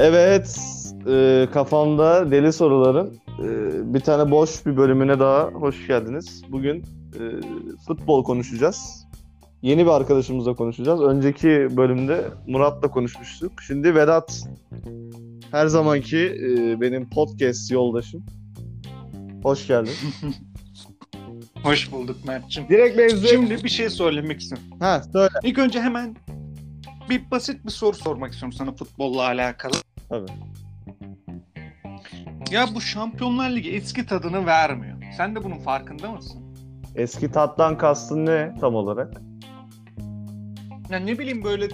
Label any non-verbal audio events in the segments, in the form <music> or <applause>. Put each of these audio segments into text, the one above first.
Evet, e, kafamda deli soruların e, bir tane boş bir bölümüne daha hoş geldiniz. Bugün e, futbol konuşacağız. Yeni bir arkadaşımızla konuşacağız. Önceki bölümde Murat'la konuşmuştuk. Şimdi Vedat her zamanki e, benim podcast yoldaşım. Hoş geldin. <laughs> Hoş bulduk Mert'cim. Direkt benziyor. Şimdi bir şey söylemek istiyorum. Ha söyle. İlk önce hemen bir basit bir soru sormak istiyorum sana futbolla alakalı. Tabii. Ya bu Şampiyonlar Ligi eski tadını vermiyor. Sen de bunun farkında mısın? Eski tattan kastın ne tam olarak? Ya ne bileyim böyle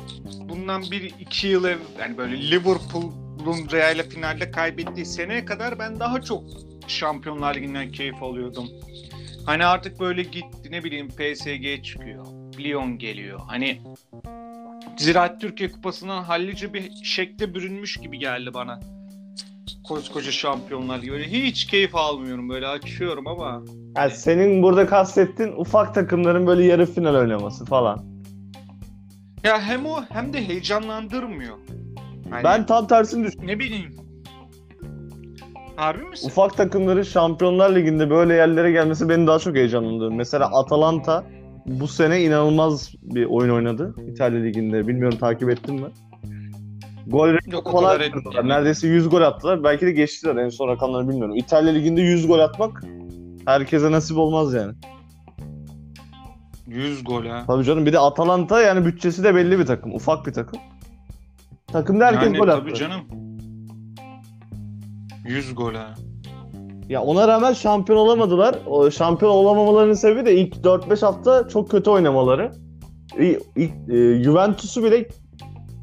bundan bir iki yıl ev yani böyle Liverpool'un Real'le finalde kaybettiği seneye kadar ben daha çok Şampiyonlar Ligi'nden keyif alıyordum. Hani artık böyle gitti ne bileyim PSG çıkıyor. Lyon geliyor. Hani Ziraat Türkiye Kupası'ndan hallice bir şekle bürünmüş gibi geldi bana. Koskoca Şampiyonlar Ligi. Böyle hiç keyif almıyorum böyle açıyorum ama. Yani senin burada kastettiğin ufak takımların böyle yarı final oynaması falan. Ya hem o hem de heyecanlandırmıyor. Hani Ben tam tersini düşünüyorum. ne bileyim. Harbi misin? Ufak takımların Şampiyonlar Ligi'nde böyle yerlere gelmesi beni daha çok heyecanlandırıyor. Mesela Atalanta bu sene inanılmaz bir oyun oynadı İtalya Ligi'nde. Bilmiyorum takip ettin mi? Gol Yok falan etmiyor. Neredeyse 100 gol attılar. Belki de geçtiler en son rakamları bilmiyorum. İtalya Ligi'nde 100 gol atmak herkese nasip olmaz yani. 100 gol ha. Tabii canım bir de Atalanta yani bütçesi de belli bir takım. Ufak bir takım. Takımda herkes yani gol attı. tabii canım. 100 gol ha. Ya ona rağmen şampiyon olamadılar. O şampiyon olamamalarının sebebi de ilk 4-5 hafta çok kötü oynamaları. İlk, ilk, e, Juventus'u bile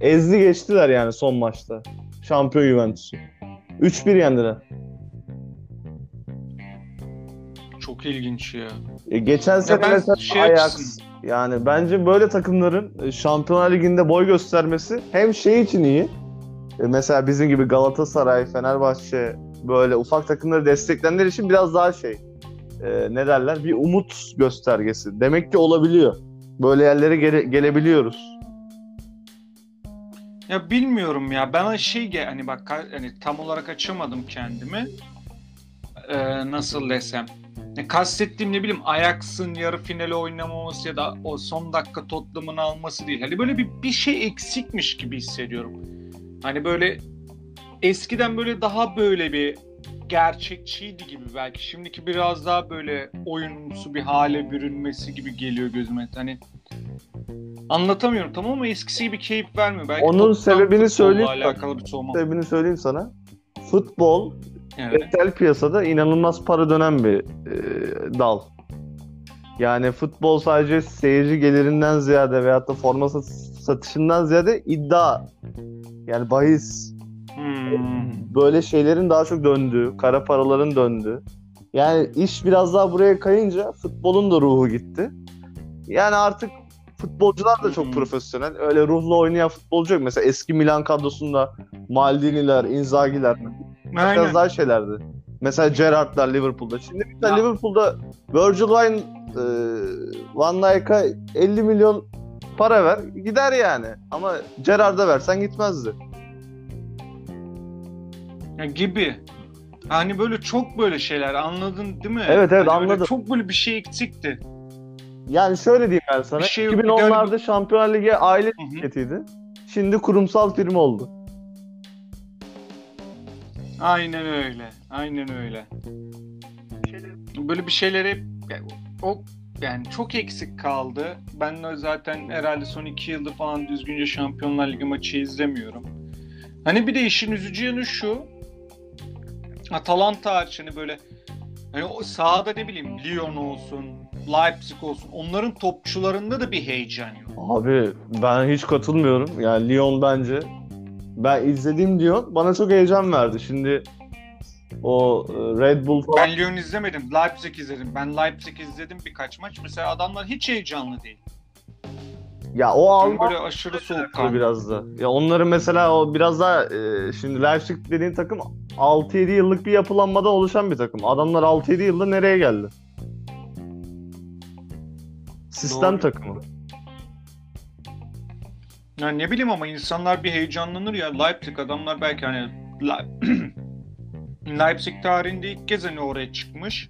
ezdi geçtiler yani son maçta. Şampiyon Juventus'u. 3-1 yendiler. Çok ilginç ya. E, geçen sene ben mesela şey Ajax yani bence böyle takımların e, Şampiyonlar Ligi'nde boy göstermesi hem şey için iyi. E, mesela bizim gibi Galatasaray, Fenerbahçe böyle ufak takımları destekleyenler için biraz daha şey e, ne derler bir umut göstergesi. Demek ki olabiliyor. Böyle yerlere gele- gelebiliyoruz. Ya bilmiyorum ya. Bana şey hani bak hani tam olarak açamadım kendimi. Ee, nasıl desem. Ya kastettiğim ne bileyim Ajax'ın yarı finali oynamaması ya da o son dakika Tottenham'ın alması değil. Hani böyle bir bir şey eksikmiş gibi hissediyorum. Hani böyle eskiden böyle daha böyle bir gerçekçiydi gibi belki. Şimdiki biraz daha böyle oyunumsu bir hale bürünmesi gibi geliyor gözüme. Hani anlatamıyorum tamam ama eskisi gibi keyif vermiyor. Belki Onun sebebini söyleyeyim alakalı bir soğuma. Sebebini söyleyeyim sana. Futbol Evet. Retail piyasada inanılmaz para dönen bir e, dal. Yani futbol sadece seyirci gelirinden ziyade veyahut da forma sat- satışından ziyade iddia. Yani bahis. Hmm. Böyle şeylerin daha çok döndüğü, kara paraların döndüğü. Yani iş biraz daha buraya kayınca futbolun da ruhu gitti. Yani artık futbolcular da çok Hmm. profesyonel. Öyle ruhla oynayan futbolcu yok. Mesela eski Milan kadrosunda Maldini'ler, Inzaghi'ler biraz Aynen. daha şeylerdi. Mesela Gerrard'lar Liverpool'da. Şimdi mesela. Liverpool'da Virgil van, e, Van Dijk'a 50 milyon para ver gider yani. Ama Gerrard'a versen gitmezdi. Ya gibi. Hani böyle çok böyle şeyler anladın değil mi? Evet, evet, Hani anladım. Çok böyle bir şey eksikti. Yani şöyle diyeyim ben sana. Bir şey yok. 2010'larda Şampiyonlar Ligi aile Hı hı. şirketiydi. Şimdi kurumsal firma oldu. Aynen öyle. Aynen öyle. Böyle bir şeyler hep o yani çok eksik kaldı. Ben de zaten herhalde son iki yıldır falan düzgünce Şampiyonlar Ligi maçı izlemiyorum. Hani bir de işin üzücü yanı şu. Atalanta hariç hani böyle hani o sahada ne bileyim Lyon olsun, Leipzig olsun onların topçularında da bir heyecan yok. Abi ben hiç katılmıyorum. Yani Lyon bence ben izlediğim Lyon bana çok heyecan verdi. Şimdi o e, Red Bull falan Ben Lyon izlemedim. Leipzig izledim. Ben Leipzig izledim birkaç maç. Mesela adamlar hiç heyecanlı değil. Ya o Yani Alman böyle aşırı soğukkanlı. biraz da. Ya onların mesela o biraz daha e, şimdi Leipzig dediğin takım 6-7 yıllık bir yapılanmadan oluşan bir takım. Adamlar 6-7 yılda nereye geldi? Sistem Doğru. takımı. Ya ne bileyim ama insanlar bir heyecanlanır ya. Leipzig adamlar belki hani Le- <clears throat> Leipzig tarihinde ilk kez hani oraya çıkmış.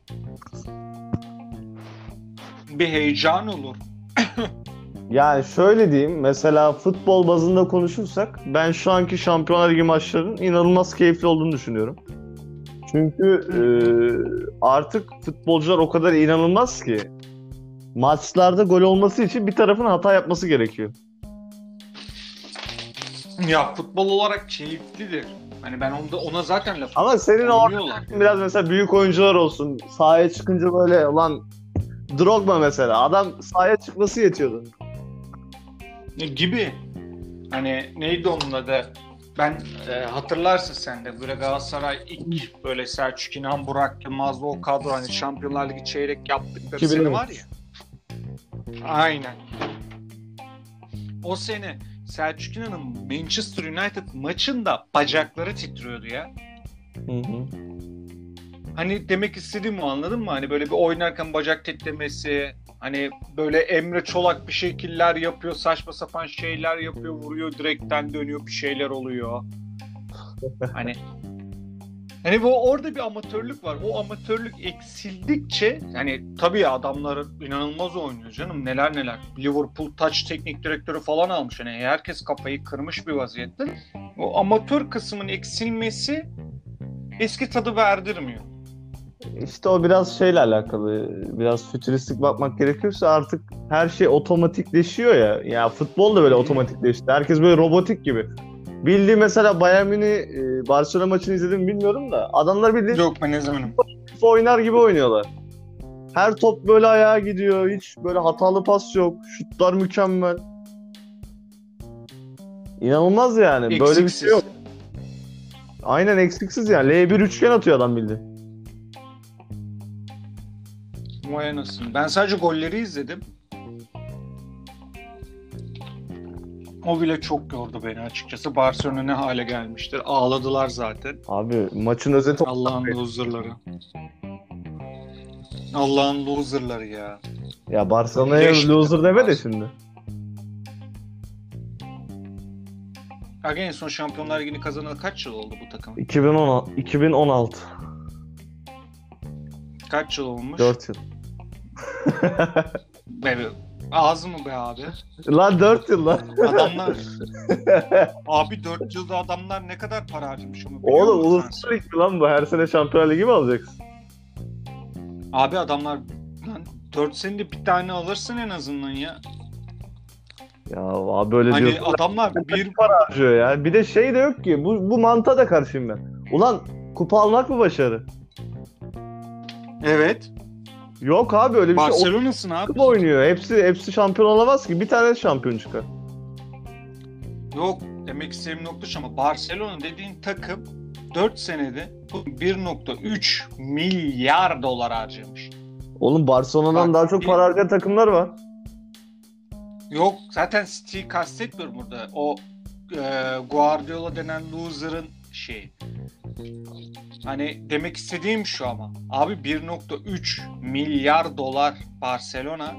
Bir heyecan olur. <clears throat> Yani şöyle diyeyim mesela futbol bazında konuşursak ben şu anki Şampiyonlar Ligi maçlarının inanılmaz keyifli olduğunu düşünüyorum. Çünkü e, artık futbolcular o kadar inanılmaz ki maçlarda gol olması için bir tarafın hata yapması gerekiyor. Ya futbol olarak keyiflidir. Hani ben onda ona zaten laf Ama senin orada biraz mesela büyük oyuncular olsun. Sahaya çıkınca böyle ulan Drogba mesela adam sahaya çıkması yetiyordu. Gibi. Hani neydi onun adı? Ben e, hatırlarsın sen de böyle Galatasaray ilk böyle Selçuk İnan, Burak Yılmaz'la o kadro hani Şampiyonlar Ligi çeyrek yaptıkları 2013. sene var ya. Aynen. O sene Selçuk İnan'ın Manchester United maçında bacakları titriyordu ya. Hı hı. Hani demek istediğimi anladın mı? Hani böyle bir oynarken bacak titremesi, hani böyle Emre Çolak bir şekiller yapıyor, saçma sapan şeyler yapıyor, vuruyor, direkten dönüyor, bir şeyler oluyor. <laughs> Hani Hani bu orada bir amatörlük var. O amatörlük eksildikçe hani tabii adamlar inanılmaz oynuyor canım. Neler neler. Liverpool touch teknik direktörü falan almış. Hani herkes kafayı kırmış bir vaziyette. O amatör kısmın eksilmesi eski tadı verdirmiyor. İşte o biraz şeyle alakalı. Biraz fütüristik bakmak gerekirse artık her şey otomatikleşiyor ya. Ya futbol da böyle otomatikleşti. Herkes böyle robotik gibi. Bildiğin mesela Bayern Münih e, Barcelona maçını izledim mi bilmiyorum da adamlar bildiğin Yok ben. FIFA oynar gibi oynuyorlar. Her top böyle ayağa gidiyor. Hiç böyle hatalı pas yok. Şutlar mükemmel. İnanılmaz yani. Böyle bir şey yok. Aynen eksiksiz yani. L1 üçgen atıyor adam bildi. Vay anasını. Ben sadece golleri izledim. O bile çok yordu beni açıkçası. Barcelona ne hale gelmiştir. Ağladılar zaten. Abi maçın özeti Allah'ın loserları. Allah'ın loserları ya. Ya Barcelona'ya loser deme de şimdi. Aga en son Şampiyonlar Ligi'ni kazanalı kaç yıl oldu bu takım? 2016, 2016. Kaç yıl olmuş? 4 yıl. <laughs> Be, ağzı mı be abi? lan 4 yıl lan. Adamlar... <laughs> abi 4 yılda adamlar ne kadar para harcamış onu biliyor Oğlum musun sen? uluslararası lig lan bu? Her sene Şampiyonlar Ligi mi alacaksın? Abi adamlar lan 4 senede bir tane alırsın en azından ya. Ya abi böyle Hani diyorsun. adamlar bir para harcıyor ya. Bir de şey de yok ki. Bu, bu mantığa da karşıyım ben. Ulan kupa almak mı başarı? evet Yok abi öyle bir şey. Barcelona'sın abi. oynuyor. Hepsi hepsi şampiyon olamaz ki. Bir tane şampiyon çıkar. Yok demek istediğim nokta şu ama Barcelona dediğin takım 4 senede bu 1.3 milyar dolar harcamış. Oğlum Barcelona'dan Bak, daha çok bir- para harcayan takımlar var. Yok zaten City'yi kastetmiyorum burada. O e, Guardiola denen loser'ın şeyi. Hani demek istediğim şu ama. Abi 1.3 milyar dolar Barcelona.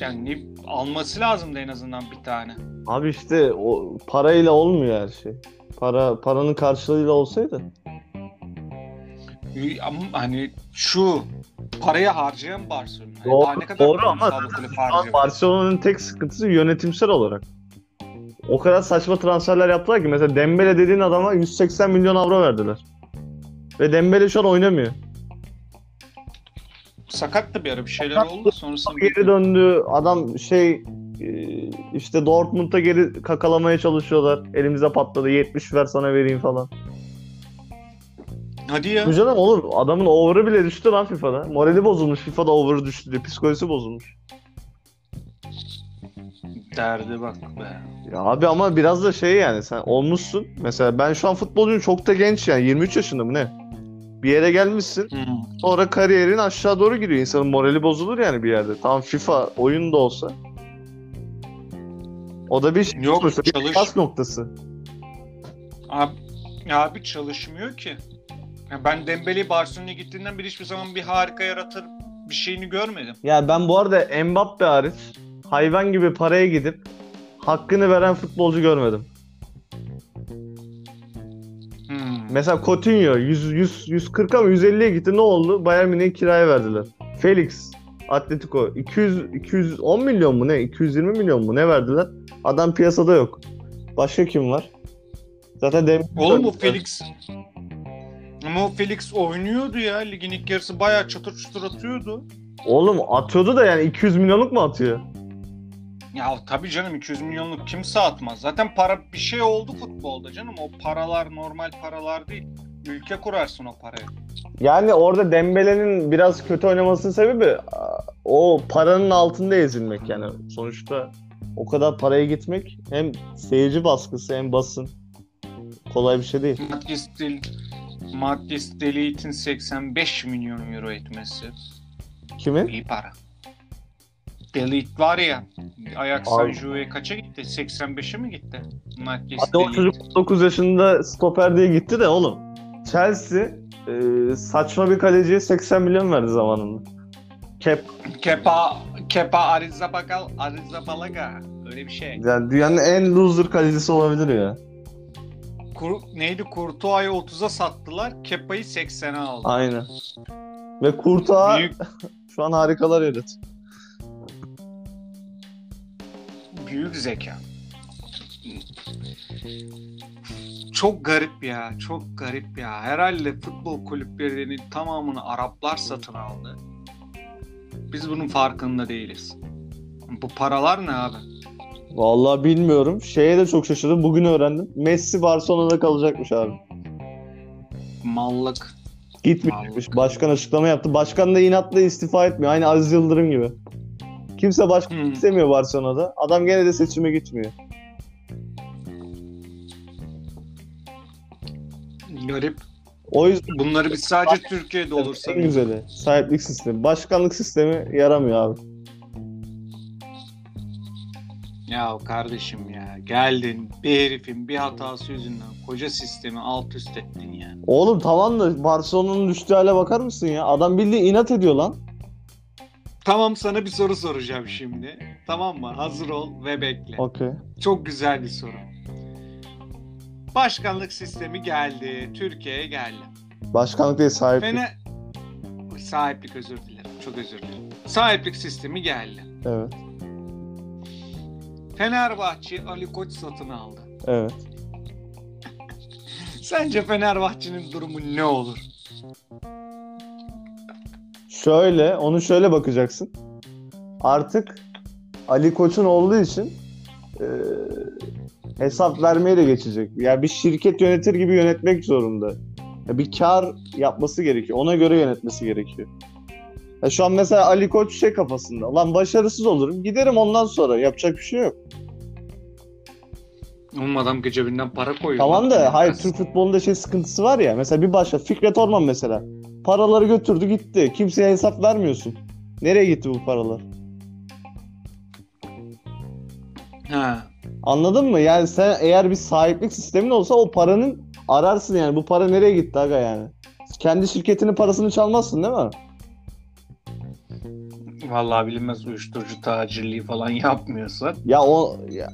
Yani alması lazımdı en azından bir tane. Abi işte o parayla olmuyor her şey. Para paranın karşılığıyla olsaydı. Ama hani şu parayı harcayan Barcelona. Doğru, daha ne kadar doğru ama? Barcelona'nın tek sıkıntısı yönetimsel olarak. O kadar saçma transferler yaptılar ki mesela Dembele dediğin adama 180 milyon avro verdiler. Ve Dembele şu an oynamıyor. Sakattı bir ara bir şeyler oldu sonrasında. Geri döndü. Adam şey e, işte Dortmund'a geri kakalamaya çalışıyorlar. Elimize patladı. 70 ver sana vereyim falan. Hadi ya. Canım olur. Adamın over'ı bile düştü lan FIFA'da. Morali bozulmuş. FIFA'da over'ı düştü diye. Psikolojisi bozulmuş. Derdi bak be. Ya abi ama biraz da şey yani sen olmuşsun. Mesela ben şu an futbolcuyum çok da genç yani 23 yaşında mı ne? Bir yere gelmişsin. Hmm. Sonra kariyerin aşağı doğru gidiyor. İnsanın morali bozulur yani bir yerde. Tamam FIFA oyun da olsa. O da bir şey. Yok, bir çalış. pas noktası. Abi, abi çalışmıyor ki. Ya ben Dembele'yi Barcelona'ya gittiğinden beri hiçbir zaman bir harika yaratır bir şeyini görmedim. Ya ben bu arada Mbappe hariç hayvan gibi paraya gidip hakkını veren futbolcu görmedim. Hmm. Mesela Coutinho 100 100 140 ama 150'ye gitti. Ne oldu? Bayern Münih'e kiraya verdiler. Felix Atletico 200 210 milyon mu ne? 220 milyon mu ne verdiler? Adam piyasada yok. Başka kim var? Zaten Dem Oğlum bu Felix ama o Felix oynuyordu ya. Ligin ilk yarısı bayağı çatır çutur atıyordu. Oğlum atıyordu da yani 200 milyonluk mu atıyor? Ya tabii canım 200 milyonluk kimse atmaz. Zaten para bir şey oldu futbolda canım. O paralar normal paralar değil. Ülke kurarsın o parayı. Yani orada Dembele'nin biraz kötü oynamasının sebebi o paranın altında ezilmek yani. Sonuçta o kadar paraya gitmek hem seyirci baskısı hem basın kolay bir şey değil. Maddis Del Maddis Delit'in 85 milyon euro etmesi. Kimin? İyi para. Delit var ya. Ajax Abi. San Juve kaça gitti? 85'e mi gitti? Hadi o çocuk 9 yaşında stoper diye gitti de oğlum. Chelsea e, saçma bir kaleciye 80 milyon verdi zamanında. Kep Kepa Kepa Arrizabalaga Arrizabalaga öyle bir şey. yani dünyanın en loser kalecisi olabilir ya. Kur, neydi? Kurtuay'ı 30'a sattılar. Kepa'yı 80'e aldı. Aynen. Ve Kurtağı Büyük <laughs> şu an harikalar yaratıyor. Büyük zeka. Çok garip ya. Çok garip ya. Herhalde futbol kulüplerinin tamamını Araplar satın aldı. Biz bunun farkında değiliz. Bu paralar ne abi? Vallahi bilmiyorum. Şeye de çok şaşırdım. Bugün öğrendim. Messi Barcelona'da kalacakmış abi. Mallık. Vallahi. Başkan açıklama yaptı. Başkan da inatla istifa etmiyor. Aynı Aziz Yıldırım gibi. Kimse başkan Hmm. istemiyor Barcelona'da. Adam gene de seçime gitmiyor. Garip. O yüzden Bunları biz sadece Türkiye'de olursa en güzeli. Sahiplik sistemi. Başkanlık sistemi yaramıyor abi. Ya kardeşim ya geldin bir herifin bir hatası yüzünden koca sistemi alt üst ettin ya. Oğlum tamam da Barcelona'nın düştüğü hale bakar mısın ya? Adam bildiğin inat ediyor lan. Tamam sana bir soru soracağım şimdi. Tamam mı? Hazır ol ve bekle. Okey. Çok güzel bir soru. Başkanlık sistemi geldi. Türkiye'ye geldi. Başkanlık değil sahiplik. Fene... Sahiplik özür dilerim. Çok özür dilerim. Sahiplik sistemi geldi. Evet. Fenerbahçe Ali Koç satın aldı. Evet. Sence Fenerbahçe'nin durumu ne olur? Şöyle, onu şöyle bakacaksın. Artık Ali Koç'un olduğu için e, hesap vermeye de geçecek. Yani bir şirket yönetir gibi yönetmek zorunda. Ya bir kar yapması gerekiyor. Ona göre yönetmesi gerekiyor. Ya şu an mesela Ali Koç şey kafasında. Lan başarısız olurum. Giderim ondan sonra. Yapacak bir şey yok. Oğlum adam cebinden para koyuyor. Tamam da hayır Türk futbolunda şey sıkıntısı var ya. Mesela bir başka Fikret Orman mesela. Paraları götürdü gitti. Kimseye hesap vermiyorsun. Nereye gitti bu paralar? Ha. Anladın mı? Yani sen eğer bir sahiplik sistemin olsa o paranın ararsın yani. Bu para nereye gitti aga yani? Kendi şirketinin parasını çalmazsın değil mi? Vallahi bilinmez uyuşturucu tacirliği falan yapmıyorsa. Ya o ya,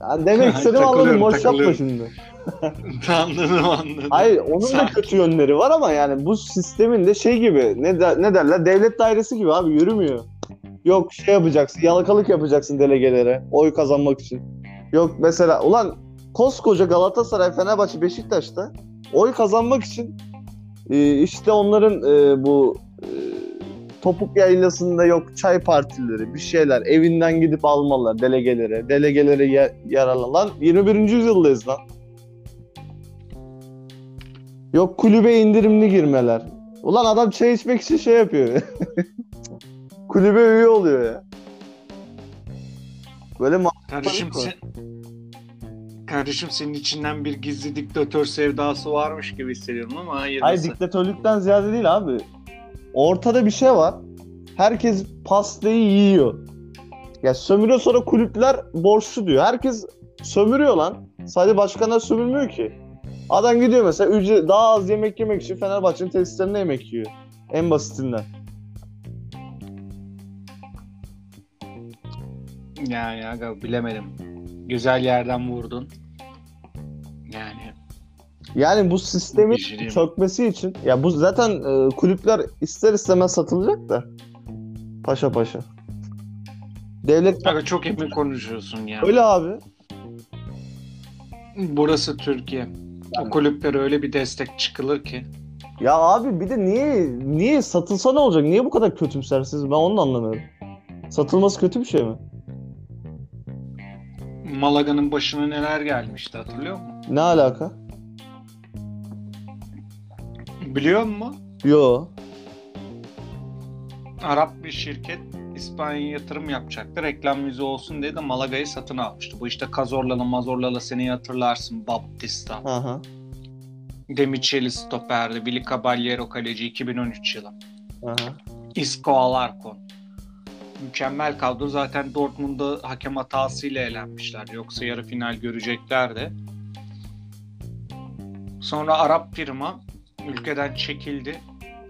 Ya demek <laughs> istedim anladım. Boş yapma şimdi. <laughs> anladım anladım. Hayır onun da Sen- kötü yönleri var ama yani bu sistemin de şey gibi ne, der- ne derler devlet dairesi gibi abi yürümüyor. Yok şey yapacaksın yalakalık yapacaksın delegelere oy kazanmak için. Yok mesela ulan koskoca Galatasaray, Fenerbahçe, Beşiktaş'ta oy kazanmak için e, işte onların e, bu e, topuk yaylasında yok çay partileri bir şeyler evinden gidip almalar delegelere delegelere ya- yararlan lan 21. yüzyıldayız lan. Yok kulübe indirimli girmeler. Ulan adam çay içmek için şey yapıyor. <laughs> kulübe üye oluyor ya. Böyle ma- Kardeşim sen... Kardeşim senin içinden bir gizli diktatör sevdası varmış gibi hissediyorum ama hayırlısı. Hayır diktatörlükten ziyade değil abi. Ortada bir şey var. Herkes pastayı yiyor. Ya sömürüyor sonra kulüpler borçlu diyor. Herkes sömürüyor lan. Sadece başkanlar sömürmüyor ki. Adam gidiyor mesela ücret, daha az yemek yemek için Fenerbahçe'nin tesislerinde yemek yiyor. En basitinden. Yani aga bilemedim. Güzel yerden vurdun. Yani Yani bu sistemin Düşüreyim. çökmesi için ya bu zaten e, kulüpler ister istemez satılacak da paşa paşa. Devlet Aga çok emin konuşuyorsun ya. öyle abi. Burası Türkiye. O kulüplere öyle bir destek çıkılır ki. Ya abi bir de niye niye satılsa ne olacak? Niye bu kadar kötümsersiniz? Ben onu da anlamıyorum. Satılması kötü bir şey mi? Malaga'nın başına neler gelmişti hatırlıyor musun? Ne alaka? Biliyor musun? Yo. Arap bir şirket İspanya'ya yatırım yapacaktı. Reklam yüzü olsun diye de Malaga'yı satın almıştı. Bu işte Cazorla'lı Mazorla'lı seni hatırlarsın. Baptista. Aha. Demicheli stoperdi. Billy Caballero kaleci 2013 yılı. Aha. Isco Alarcon. Mükemmel kadro. Zaten Dortmund'da hakem hatasıyla elenmişler. Yoksa yarı final göreceklerdi. Sonra Arap firma ülkeden çekildi.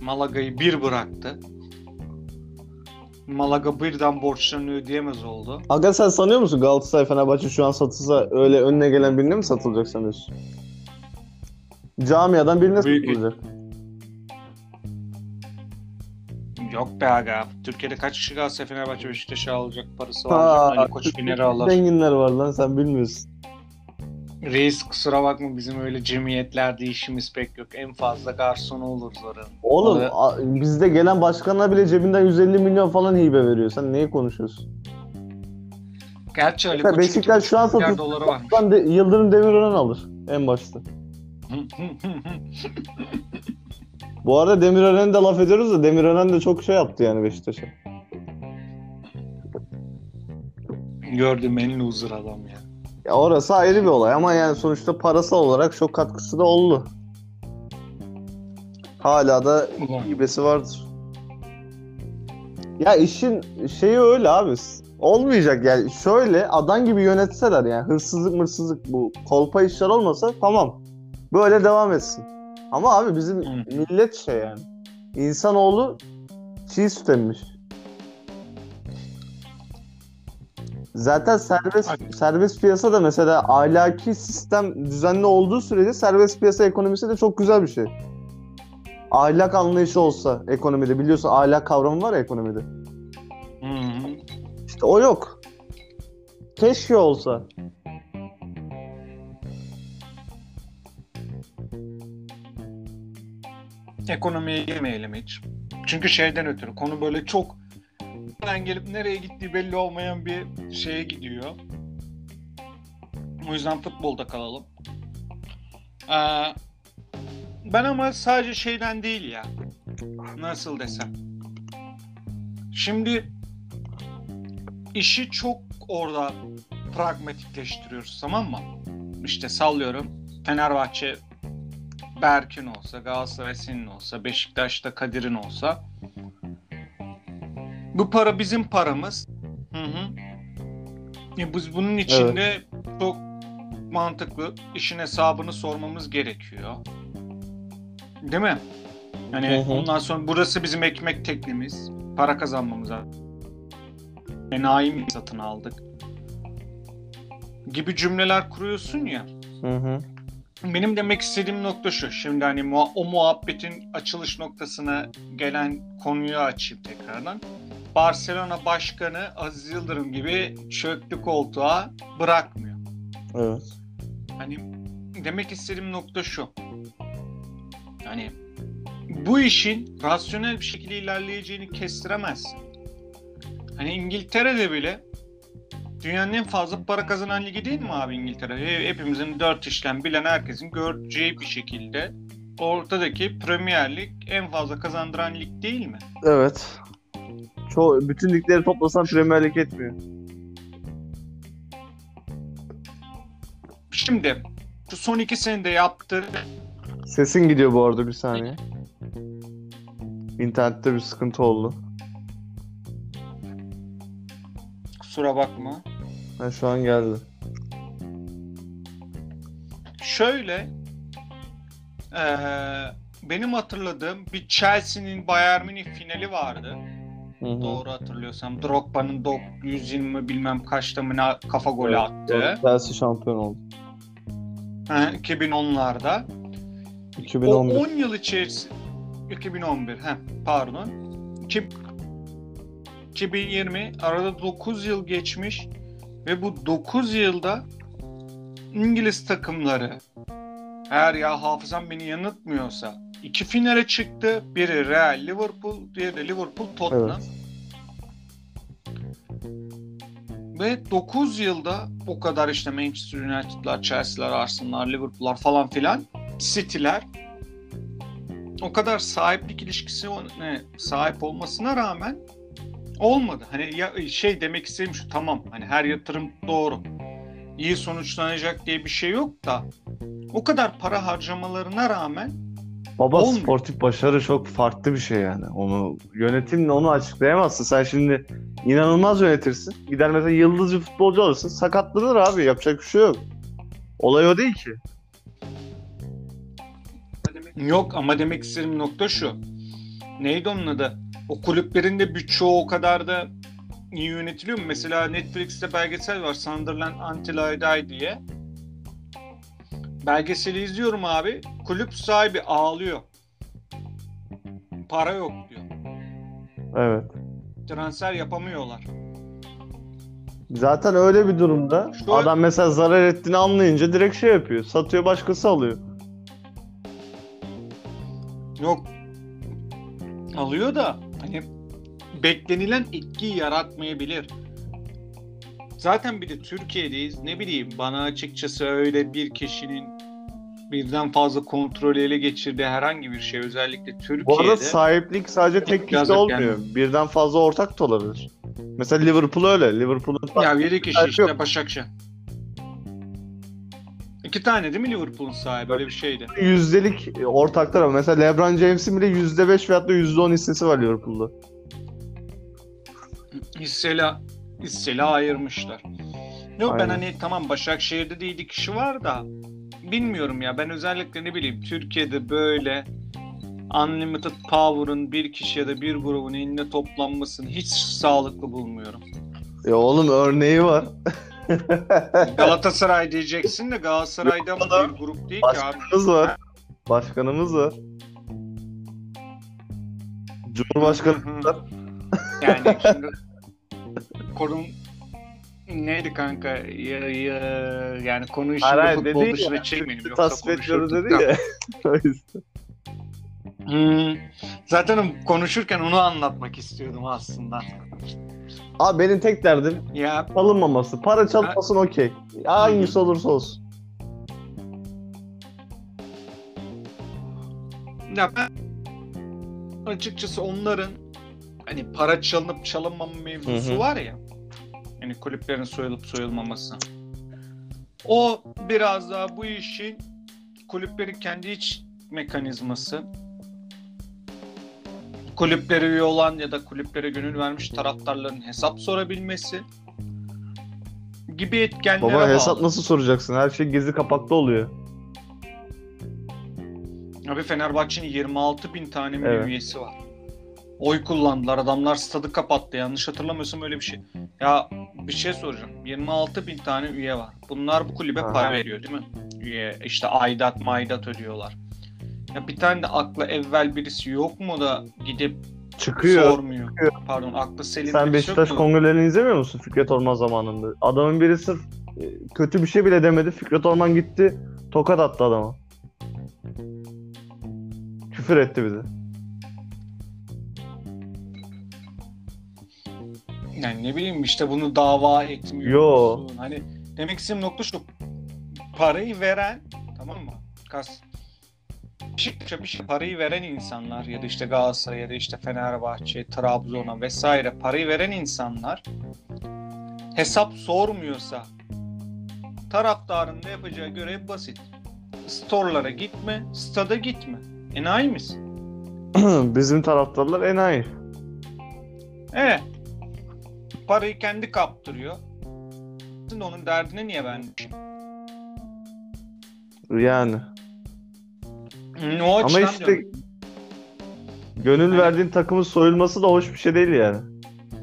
Malaga'yı bir bıraktı. Malaga birden borçlarını ödeyemez oldu. Aga sen sanıyor musun Galatasaray Fenerbahçe şu an satılsa öyle önüne gelen birine mi satılacak sanıyorsun? Camiadan birine Büyük- satılacak. Yok be aga. Türkiye'de kaç kişi Galatasaray Fenerbahçe Beşiktaş'ı alacak parası var. Ha, Ali Koç Biner'i alır. Zenginler var lan sen bilmiyorsun. Reis kusura bakma bizim öyle cemiyetlerde işimiz pek yok. En fazla garson oluruz oranın. Oğlum a- bizde gelen başkanlar bile cebinden 150 milyon falan hibe veriyor. Sen neyi konuşuyorsun? Gerçi Ali Mesela Beşiktaş şu an 2,5 milyar satılsa de, Yıldırım Demirören alır en başta. <laughs> Bu arada Demirören'e de laf ediyoruz da Demirören de çok şey yaptı yani Beşiktaş'a. Gördüm en loser adam ya. Ya orası ayrı bir olay ama yani sonuçta parasal olarak çok katkısı da oldu. Hala da hibesi vardır. Ya işin şeyi öyle abi. Olmayacak yani. Şöyle adam gibi yönetseler yani hırsızlık mırsızlık bu kolpa işler olmasa tamam. Böyle devam etsin. Ama abi bizim millet şey yani. İnsanoğlu çiğ süt emmiş. Zaten serbest Hadi. serbest piyasa da mesela ahlaki sistem düzenli olduğu sürece serbest piyasa ekonomisi de çok güzel bir şey. Ahlak anlayışı olsa ekonomide biliyorsun ahlak kavramı var ya ekonomide. Hı. İşte o yok. Keşke olsa. Ekonomiye girmeyelim hiç. Çünkü şeyden ötürü konu böyle çok ben gelip nereye gittiği belli olmayan bir şeye gidiyor. O yüzden futbolda kalalım. Ee, ben ama sadece şeyden değil ya. Nasıl desem. Şimdi işi çok orada pragmatikleştiriyoruz tamam mı? İşte sallıyorum. Fenerbahçe Berk'in olsa, Galatasaray senin olsa, Beşiktaş'ta Kadir'in olsa bu para bizim paramız. Hı hı. E biz bunun içinde çok mantıklı işin hesabını sormamız gerekiyor. Değil mi? Hani Hı hı. ondan sonra burası bizim ekmek teknemiz. Para kazanmamıza. Enayi mi satın aldık? Gibi cümleler kuruyorsun ya. Hı hı. Benim demek istediğim nokta şu. Şimdi hani muha- o muhabbetin açılış noktasına gelen konuyu açayım tekrardan. Barcelona başkanı Aziz Yıldırım gibi çöktü koltuğa bırakmıyor. Evet. Hani demek istediğim nokta şu. Hani bu işin rasyonel bir şekilde ilerleyeceğini kestiremezsin. Hani İngiltere'de bile dünyanın en fazla para kazanan ligi değil mi abi İngiltere? He- Hepimizin dört işlem bilen herkesin göreceği bir şekilde ortadaki Premier Lig en fazla kazandıran lig değil mi? Evet. Çoğu, bütün ligleri toplasan Premier Lig etmiyor. Şimdi şu son iki senede yaptığı Sesin gidiyor bu arada bir saniye. İnternette bir sıkıntı oldu. kusura bakma. Ha, şu an geldi. Şöyle eee, benim hatırladığım bir Chelsea'nin Bayern Münih finali vardı. Hı hı. Doğru hatırlıyorsam. Drogba'nın dok- 120 bilmem kaçta mı kafa golü attı. Chelsea şampiyon oldu. Ha, 2010'larda. O 2011. 10 yıl içerisinde 2011 he, pardon. İki- 2020 arada 9 yıl geçmiş ve bu 9 yılda İngiliz takımları eğer ya hafızam beni yanıltmıyorsa iki finale çıktı. Biri Real Liverpool, diğeri de Liverpool Tottenham. Ve 9 yılda o kadar işte Manchester United'lar, Chelsea'ler, Arsenal'lar, Liverpool'lar falan filan City'ler o kadar sahiplik ilişkisi ne, sahip olmasına rağmen olmadı. Hani ya şey demek istediğim şu tamam hani her yatırım doğru. iyi sonuçlanacak diye bir şey yok da o kadar para harcamalarına rağmen Baba Olmuyor. sportif başarı çok farklı bir şey yani. Onu yönetimle onu açıklayamazsın. Sen şimdi inanılmaz yönetirsin. Gider mesela yıldızcı futbolcu alırsın. Sakatlanır abi. Yapacak bir şey yok. Olay o değil ki. Yok ama demek istediğim nokta şu. Neydi onun adı? O kulüplerin de bütçe o kadar da iyi yönetiliyor mu? Mesela Netflix'te belgesel var. Sunderland Until I Die diye. Belgeseli izliyorum abi. Kulüp sahibi ağlıyor. Para yok diyor. Evet. Transfer yapamıyorlar. Zaten öyle bir durumda Şu- adam mesela zarar ettiğini anlayınca direkt şey yapıyor. Satıyor başkası alıyor. Yok. Alıyor da hani beklenilen etkiyi yaratmayabilir. Zaten bir de Türkiye'deyiz. Ne bileyim bana açıkçası öyle bir kişinin birden fazla kontrolü ele geçirdiği herhangi bir şey özellikle Türkiye'de. Bu arada sahiplik sadece tek kişi Yazık olmuyor. Birden fazla ortak da olabilir. Mesela Liverpool öyle. Liverpool'un ya bir kişi sahibi işte yok. Başakşehir. İki tane değil mi Liverpool'un sahibi? Öyle bir şeydi. yüzdelik ortaklar ama mesela LeBron James'in bile yüzde beş veyahut da yüzde on hissesi var Liverpool'da. hisseli, hisseli ayırmışlar. Yok ben Aynen. hani tamam Başakşehir'de de 7 kişi var da bilmiyorum ya ben özellikle ne bileyim Türkiye'de böyle Unlimited Power'ın bir kişi ya da bir grubun elinde toplanmasını hiç sağlıklı bulmuyorum. Ya oğlum örneği var. <laughs> Galatasaray diyeceksin de Galatasaray'da mı bir grup değil ki abi. Başkanımız var. Başkanımız var. Cumhurbaşkanımız var. Yani şimdi konum neydi kanka? Ya, ya, yani konuyu şimdi Hayır, futbol dedi ya, dışına çekmeyelim. Yoksa Tasvip ediyoruz dedi ya. <laughs> Yüzden. Hmm. Zaten konuşurken onu anlatmak istiyordum aslında. Abi benim tek derdim Ya çalınmaması. Para çalınmasın okey. Hangisi olursa olsun. Ya ben açıkçası onların hani para çalınıp çalınmama mevzusu Hı hı. var ya. Hani kulüplerin soyulup soyulmaması. O biraz daha bu işin kulüplerin kendi iç mekanizması. Kulüplere üye olan ya da kulüplere gönül vermiş taraftarların hesap sorabilmesi gibi etkenlere Baba bağlı. hesap nasıl soracaksın? Her şey gizli kapaklı oluyor. Abi Fenerbahçe'nin 26 bin tane Evet. üyesi var. Oy kullandılar. Adamlar stadı kapattı. Yanlış hatırlamıyorsam öyle bir şey. Ya bir şey soracağım. 26 bin tane üye var. Bunlar bu kulübe Aha. para veriyor değil mi? Üye işte aidat maydat ödüyorlar. Ya bir tane de akla evvel birisi yok mu da gidip Çıkıyor. sormuyor. Pardon aklı selim Sen Beşiktaş kongrelerini izlemiyor musun Fikret Orman zamanında? Adamın biri sırf e, kötü bir şey bile demedi. Fikret Orman gitti tokat attı adama. Küfür etti bize. Yani ne bileyim işte bunu dava etmiyor. Yo. Hani demek istediğim nokta şu. Parayı veren tamam mı? Kas Beşiktaş'a bir şey parayı veren insanlar ya da işte Galatasaray ya da işte Fenerbahçe, Trabzon'a vesaire parayı veren insanlar hesap sormuyorsa taraftarın da yapacağı görev basit. Store'lara gitme, stada gitme. Enayi misin? <clears throat> Bizim taraftarlar enayi. Evet. Parayı kendi kaptırıyor. Şimdi onun derdine niye vermişim? Yani. Hmm, O Ama işte diyorum. gönül Evet. verdiğin takımın soyulması da hoş bir şey değil yani.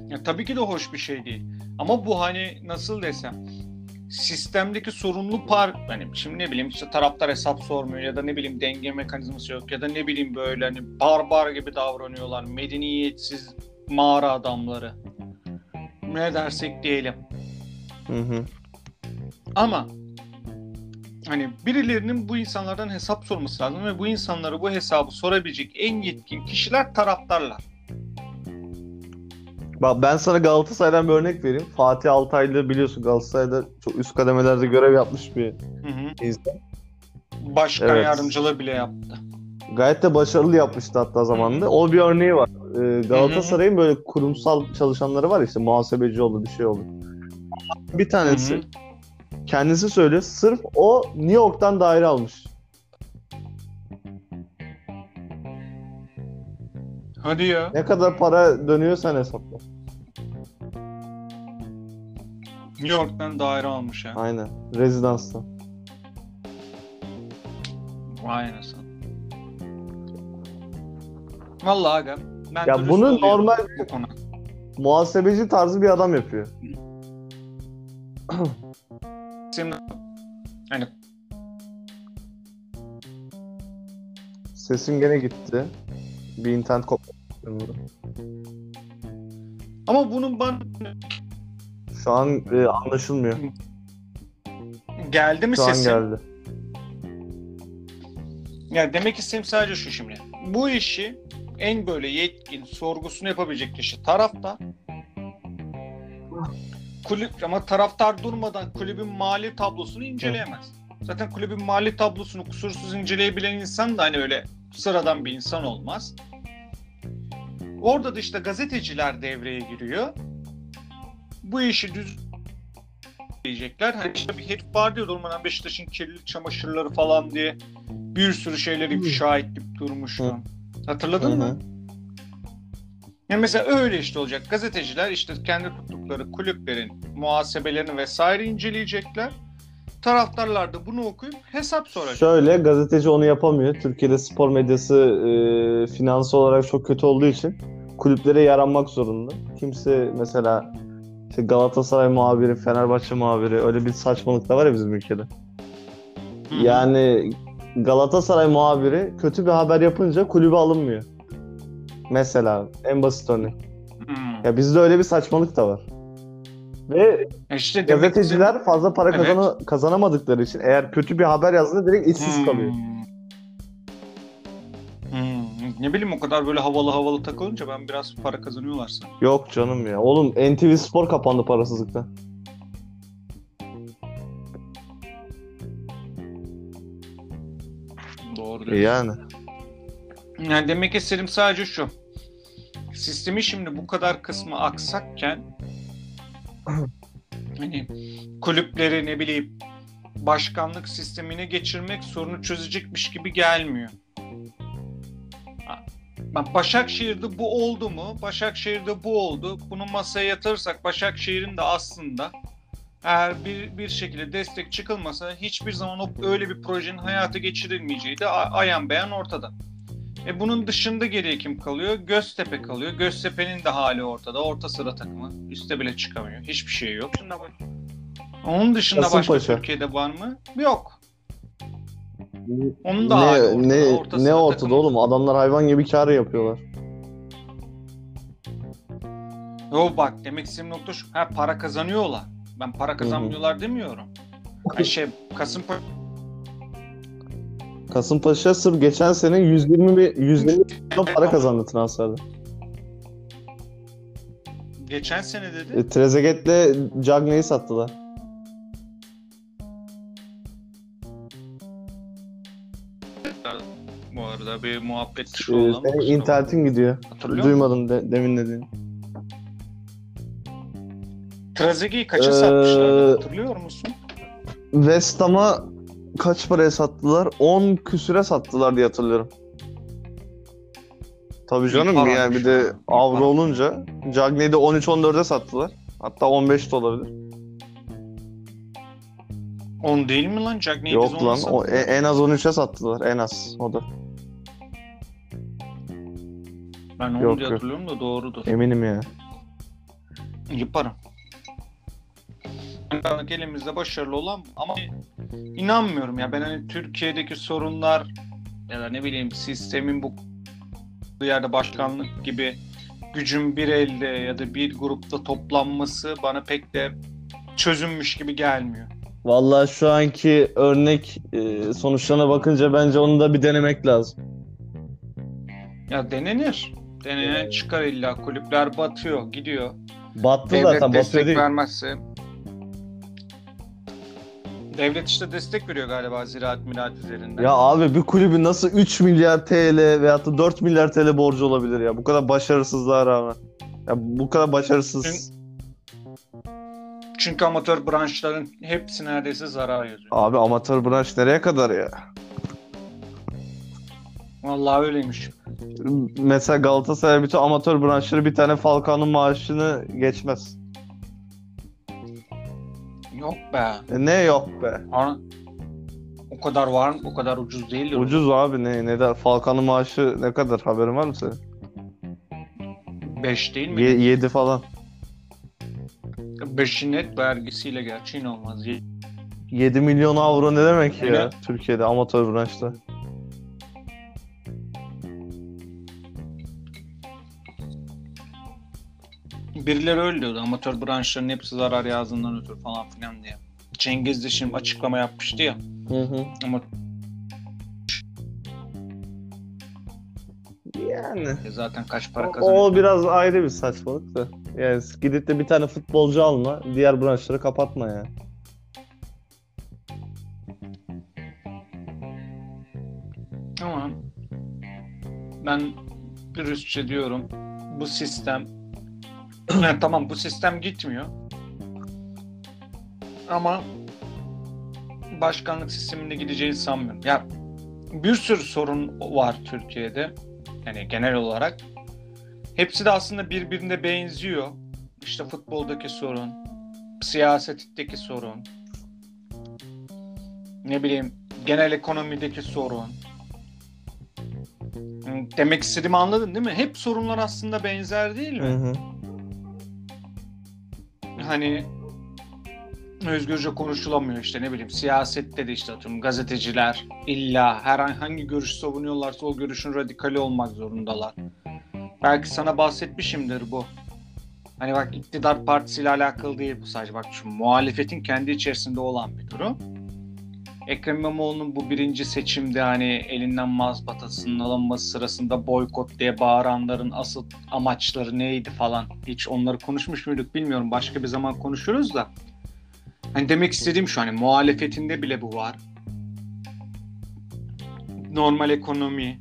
Ya tabii ki de hoş bir şey değil. Ama bu hani nasıl desem sistemdeki sorunlu par hani şimdi ne bileyim işte taraftar hesap sormuyor ya da ne bileyim denge mekanizması yok ya da ne bileyim böyle hani barbar gibi davranıyorlar. Medeniyetsiz mağara adamları. Ne dersek diyelim. Hı hı. Ama hani birilerinin bu insanlardan hesap sorması lazım ve bu insanlara bu hesabı sorabilecek en yetkin kişiler taraftarlar. Bak ben sana Galatasaray'dan bir örnek vereyim. Fatih Altaylı biliyorsun Galatasaray'da çok üst kademelerde görev yapmış bir Hı hı. insan. Başkan Evet. yardımcılığı bile yaptı. Gayet de başarılı yapmıştı hatta zamanında. O bir örneği var. Ee, Galatasaray'ın böyle kurumsal çalışanları var işte muhasebeci olur bir şey olur. Bir tanesi Hı hı. kendisi söylüyor. Sırf o New York'tan daire almış. Hadi ya. Ne kadar para dönüyor sen hesapla. New York'tan daire almış ha. Aynen. Rezidanstan. Vay anasını. Vallahi aga. Ben Ya bunu normal bu konu. muhasebeci tarzı bir adam yapıyor. Şimdi hani Sesim gene gitti. Bir internet koptu. ama bunun bana Şu an e, anlaşılmıyor. geldi mi Şu an sesim? geldi. Ya demek istediğim sadece şu şimdi. Bu işi en böyle yetkin, sorgusunu yapabilecek kişi taraftar. Kulüp ama taraftar durmadan kulübün mali tablosunu inceleyemez. Zaten kulübün mali tablosunu kusursuz inceleyebilen insan da hani öyle sıradan bir insan olmaz. Orada da işte gazeteciler devreye giriyor. Bu işi düz diyecekler. Hani işte bir herif var diyor durmadan Beşiktaş'ın kirli çamaşırları falan diye bir sürü şeyleri ifşa edip durmuştu. Hatırladın Hı mı? Ya mesela öyle işte olacak. Gazeteciler işte kendi tuttukları kulüplerin muhasebelerini vesaire inceleyecekler. Taraftarlar da bunu okuyup hesap soracak. Şöyle gazeteci onu yapamıyor. Türkiye'de spor medyası e, finans olarak çok kötü olduğu için kulüplere yaranmak zorunda. Kimse mesela işte Galatasaray muhabiri, Fenerbahçe muhabiri öyle bir saçmalık da var ya bizim ülkede. Hı. Yani Galatasaray muhabiri kötü bir haber yapınca kulübe alınmıyor. Mesela en basit örnek. Hı. Ya bizde öyle bir saçmalık da var. Ve E İşte gazeteciler fazla para Evet. kazana- kazanamadıkları için eğer kötü bir haber yazdığında direkt Hmm. işsiz kalıyor. Hmm. Ne bileyim o kadar böyle havalı havalı takılınca ben biraz para kazanıyorlar sanırım. Yok canım ya. Oğlum NTV Spor kapandı parasızlıktan. Yani. Yani demek istediğim sadece şu. Sistemi şimdi bu kadar kısmı aksakken <clears throat> hani kulüpleri ne bileyim başkanlık sistemine geçirmek sorunu çözecekmiş gibi gelmiyor. Bak Başakşehir'de bu oldu mu? Başakşehir'de bu oldu. Bunu masaya yatırırsak Başakşehir'in de aslında eğer bir, bir şekilde destek çıkılmasa hiçbir zaman o, öyle bir projenin hayata geçirilmeyeceği de ayan beyan ortada. E bunun dışında geriye kim kalıyor? Göztepe kalıyor. Göztepe'nin de hali ortada. Orta sıra takımı. Üste bile çıkamıyor. Hiçbir şey yok. Onun dışında başka Kasımpaşa. Türkiye'de var mı? Yok. Onun da hali ortada. Ne, ne, Orta ne ortada takımı. oğlum? Adamlar hayvan gibi kar yapıyorlar. Yo bak demek istediğim nokta şu. Ha para kazanıyorlar. Ben para kazanmıyorlar demiyorum. Ay şey Kasımpaşa Kasımpaşa sırf geçen sene 120 mi- 120 milyon para kazandı transferde. geçen sene dedi. E, Trezeguet'le Cagney'i sattılar. Bu arada bir muhabbet E, şu senin internetin gidiyor. Hatırlıyor? Duymadım de, demin dediğini. Trezeguet'i kaça Ee, satmışlar hatırlıyor musun? West Ham'a kaç paraya sattılar? 10 küsüre sattılar diye hatırlıyorum. Tabii canım paraymış yani bir de avro olunca Cagney'i de 13-14'e sattılar. Hatta 15 de olabilir. 10 değil mi lan? Jack Yok lan o, e- en az 13'e sattılar en az o da. Ben onu Yok, diye yok. hatırlıyorum da doğrudur. Eminim ya. Yaparım. Başkanlık elimizde başarılı olan ama inanmıyorum ya ben hani Türkiye'deki sorunlar ya da ne bileyim sistemin bu yerde başkanlık gibi gücün bir elde ya da bir grupta toplanması bana pek de çözülmüş gibi gelmiyor. Vallahi şu anki örnek e, sonuçlarına bakınca bence onu da bir denemek lazım. Ya denenir. Denenen çıkar illa. Kulüpler batıyor, gidiyor. Battı Devlet zaten, batıyor destek değil. vermezse Devlet işte destek veriyor galiba ziraat mirat üzerinden. Ya abi bir kulübün nasıl 3 milyar TL veyahut da 4 milyar TL borcu olabilir ya? Bu kadar başarısızlığa rağmen. Ya bu kadar başarısız. Çünkü amatör branşların hepsi neredeyse zarar yazıyor. Abi amatör branş nereye kadar ya? Vallahi öyleymiş. Mesela Galatasaray bütün amatör branşları bir tane Falcao'nun maaşını geçmez. Yok be. E ne yok be? Ana- O kadar var mı? O kadar ucuz değildir. o. Ucuz abi ne ne der? Falcao'nun maaşı ne kadar? Haberin var mı senin? Beş değil mi? 7 falan. Beşin net vergisiyle gerçi inanılmaz. Ye- 7 milyon avro ne demek ya Öyle. Türkiye'de amatör branşta? Birileri öyle diyordu. Amatör branşların hepsi zarar yazdığından ötürü falan filan diye. Cengiz de şimdi açıklama yapmıştı ya. Hı hı. Ama Yani zaten kaç para o, kazanıyor. o biraz ayrı bir saçmalık da. Yani gidip de bir tane futbolcu alma, diğer branşları kapatma ya. Ama ben dürüstçe diyorum bu sistem tamam bu sistem gitmiyor ama başkanlık sisteminde gideceğini sanmıyorum. Ya bir sürü sorun var Türkiye'de yani genel olarak. Hepsi de aslında birbirine benziyor. İşte futboldaki sorun, siyasetteki sorun, ne bileyim genel ekonomideki sorun. Demek istediğimi anladın değil mi? Hep sorunlar aslında benzer değil mi? Hı hı. Hani özgürce konuşulamıyor işte ne bileyim siyasette de işte atıyorum gazeteciler illa her an hangi görüş savunuyorlarsa o görüşün radikali olmak zorundalar. Belki sana bahsetmişimdir bu. Hani bak iktidar partisiyle alakalı değil bu sadece bak şu muhalefetin kendi içerisinde olan bir durum. Ekrem İmamoğlu'nun bu birinci seçimde hani elinden mazbatasının alınması sırasında boykot diye bağıranların asıl amaçları neydi falan. Hiç onları konuşmuş muyduk bilmiyorum. Başka bir zaman konuşuruz da. Hani demek istediğim şu hani muhalefetinde bile bu var. Normal ekonomi.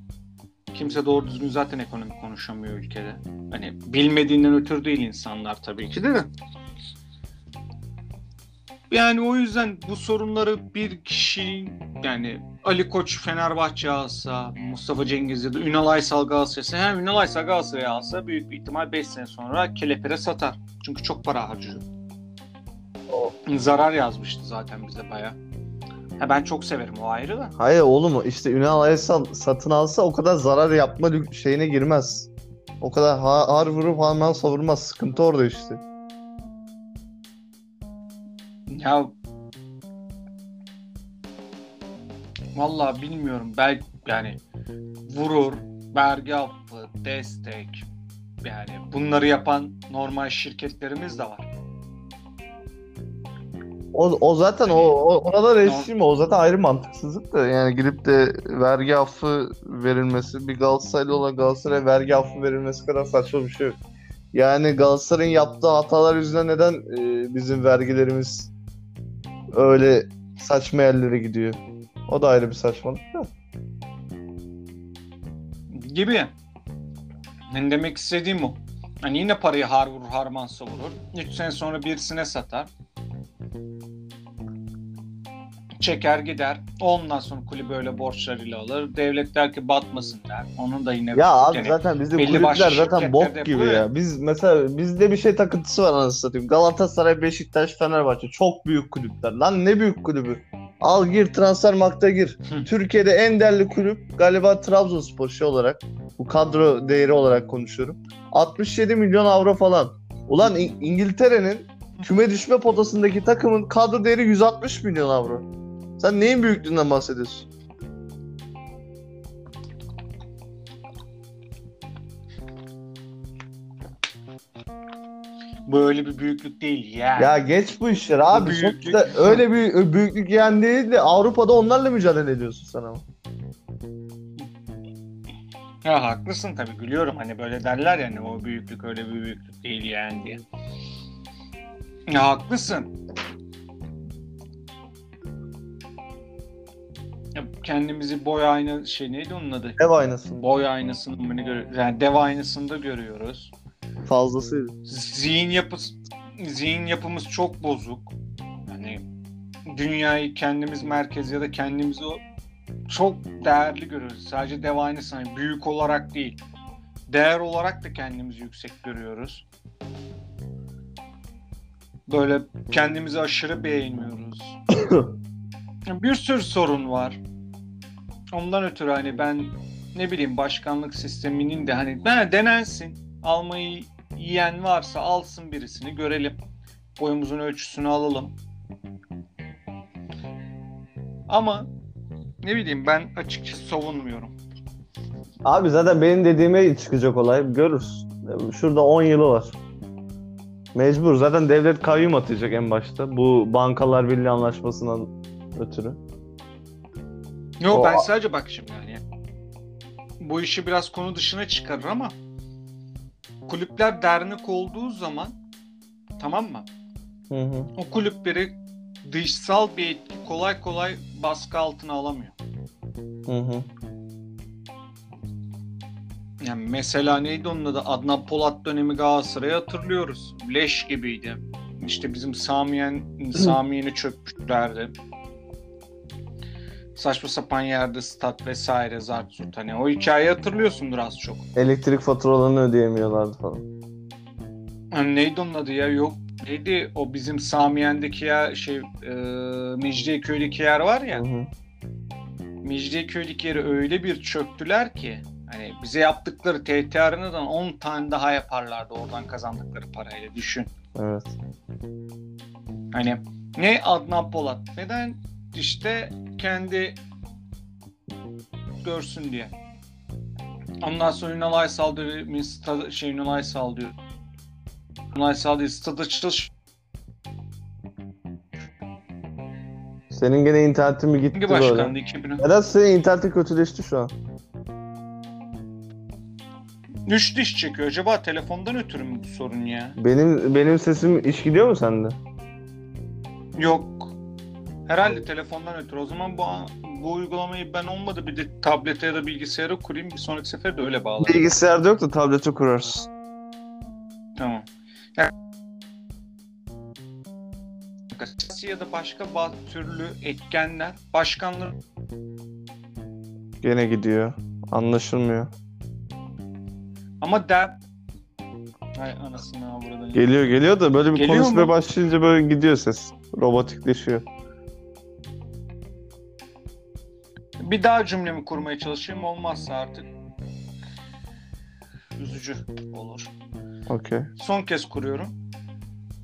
Kimse doğru düzgün zaten ekonomi konuşamıyor ülkede. Hani bilmediğinden ötürü değil insanlar tabii ki de. Yani o yüzden bu sorunları bir kişi yani Ali Koç Fenerbahçe alsa, Mustafa Cengiz ya da Ünal Aysal Galatasaray'a hem Ünal Aysal Galatasaray'a alsa büyük bir ihtimal 5 sene sonra kelepire satar. Çünkü çok para harcıyor. Zarar yazmıştı zaten bize baya. Ha ben çok severim o ayrı da. Hayır oğlum işte Ünal Aysal satın alsa o kadar zarar yapma şeyine girmez. O kadar ha- har vurup hemen savurmaz. Sıkıntı orada işte. Ya Vallahi bilmiyorum. Belki yani vurur, vergi affı, destek yani bunları yapan normal şirketlerimiz de var. O, o zaten o, o ona da resmi o zaten ayrı mantıksızlık da yani gidip de vergi affı verilmesi bir Galatasaraylı olan Galatasaray vergi affı verilmesi kadar saçma bir şey. Yani Galatasaray'ın yaptığı hatalar yüzünden neden e, bizim vergilerimiz öyle saçma yerlere gidiyor? O da ayrı bir saçmalık da. Gibi. Ben demek istediğim o. Hani yine parayı har vurur harman savurur. 3 sene sonra birisine satar. Çeker gider. Ondan sonra kulübü öyle borçlarıyla alır. Devlet der ki batmasın der. Onun da yine Ya abi zaten bizim belli başlı kulüpler zaten bok gibi ya. ya. Biz mesela bizde bir şey takıntısı var anasını satayım. Galatasaray, Beşiktaş, Fenerbahçe çok büyük kulüpler. Lan ne büyük kulübü? Al gir Transfermarkt'a gir. Hı. Türkiye'de en değerli kulüp galiba Trabzonspor şey olarak. Bu kadro değeri olarak konuşuyorum. 67 milyon avro falan. Ulan İ- İngiltere'nin küme düşme potasındaki takımın kadro değeri 160 milyon avro. Sen neyin büyüklüğünden bahsediyorsun? Böyle bir büyüklük değil ya. Ya geç bu işleri abi. büyüklük- Sonuçta öyle bir büyüklük yani değil de Avrupa'da onlarla mücadele ediyorsun sen ama. Ya haklısın tabii gülüyorum hani böyle derler yani o büyüklük öyle bir büyüklük değil yani diye. Ya haklısın. Kendimizi boy ayna şey neydi onun adı? Ev aynası. Boy aynasında mı ne görüyoruz? Yani dev aynasında görüyoruz. Fazlasıydı. Zihin yapısı zihin yapımız çok bozuk. Yani dünyayı kendimiz merkez ya da kendimizi o çok değerli görüyoruz. Sadece dev aynısı hani büyük olarak değil. Değer olarak da kendimizi yüksek görüyoruz. Böyle kendimizi aşırı beğenmiyoruz. <laughs> bir sürü sorun var. Ondan ötürü hani ben ne bileyim başkanlık sisteminin de hani ben denensin. Almayı yiyen varsa alsın birisini görelim. Boyumuzun ölçüsünü alalım. Ama ne bileyim ben açıkçası savunmuyorum. Abi zaten benim dediğime çıkacak olay. Görürüz. Şurada 10 yılı var. Mecbur. Zaten devlet kayyum atacak en başta. Bu Bankalar Birliği anlaşmasından ötürü. Yok O- ben sadece bak şimdi yani. Bu işi biraz konu dışına çıkarır ama kulüpler dernek olduğu zaman tamam mı? Hı hı. O kulüpleri dışsal bir etki kolay kolay baskı altına alamıyor. Hı hı. Yani mesela neydi onun adı? Adnan Polat dönemi Galatasaray'ı hatırlıyoruz. Leş gibiydi. İşte bizim Samiyen, <clears throat> Samiyen'i çökmüşlerdi. Saçma sapan yerde stat vesaire zart zurt. Hani o hikayeyi hatırlıyorsundur az çok. Elektrik faturalarını ödeyemiyorlardı falan. Hani neydi onun adı ya? Yok neydi o bizim Samiyen'deki ya şey e, Mecidiyeköy'deki yer var ya. Hı hı. Mecidiyeköy'deki yeri öyle bir çöktüler ki hani bize yaptıkları TTR'dan 10 tane daha yaparlardı oradan kazandıkları parayla düşün. Evet. Hani ne Adnan Polat neden işte kendi görsün diye. Ondan sonra Ünal Aysal diyor, Mista- şey Ünal Aysal diyor. Ünal Aysal diyor, stada açılış Senin gene internetin mi gitti hangi başkandı 2000? Neden senin internetin kötüleşti şu an? Üç diş çekiyor. Acaba telefondan ötürü mü bu sorun ya? Benim benim sesim iş gidiyor mu sende? Yok. Herhalde telefondan ötürü. O zaman bu bu uygulamayı ben olmadı bir de tablete ya da bilgisayara kurayım. Bir sonraki sefer de öyle bağlarım. Bilgisayarda yok da tablete kurarız. Tamam. Yani, ya da başka bazı türlü etkenler başkanları Gene gidiyor. Anlaşılmıyor. ama der Ay anasını ha buradan. Geliyor geliyor da böyle bir Geliyor konuşmaya mu? başlayınca böyle gidiyor ses. Robotikleşiyor. Bir daha cümlemi kurmaya çalışayım olmazsa artık üzücü olur. Okey. Son kez kuruyorum.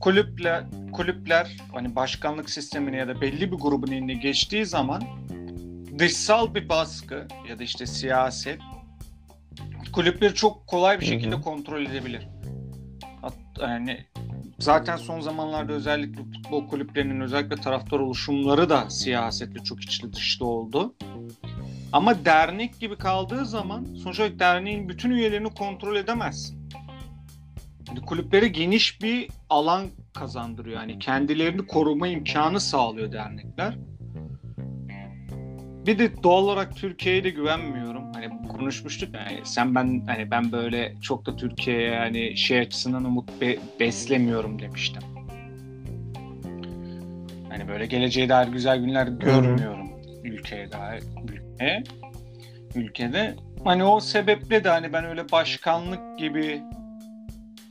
Kulüpler, kulüpler hani başkanlık sistemine ya da belli bir grubun eline geçtiği zaman dışsal bir baskı ya da işte siyaset kulüpleri çok kolay bir şekilde kontrol edebilir. Hat- Yani zaten son zamanlarda özellikle futbol kulüplerinin özellikle taraftar oluşumları da siyasetle çok içli dışlı oldu. Ama dernek gibi kaldığı zaman sonuç olarak derneğin bütün üyelerini kontrol edemezsin. Yani kulüplere geniş bir alan kazandırıyor. Yani kendilerini koruma imkanı sağlıyor dernekler. Bir de doğal olarak Türkiye'ye de güvenmiyorum. Hani konuşmuştuk yani sen ben hani ben böyle çok da Türkiye'ye yani şey açısından umut be- beslemiyorum demiştim. Hani böyle geleceğe dair güzel günler görmüyorum ülkeye dair ülke ülkede. Hani o sebeple de hani ben öyle başkanlık gibi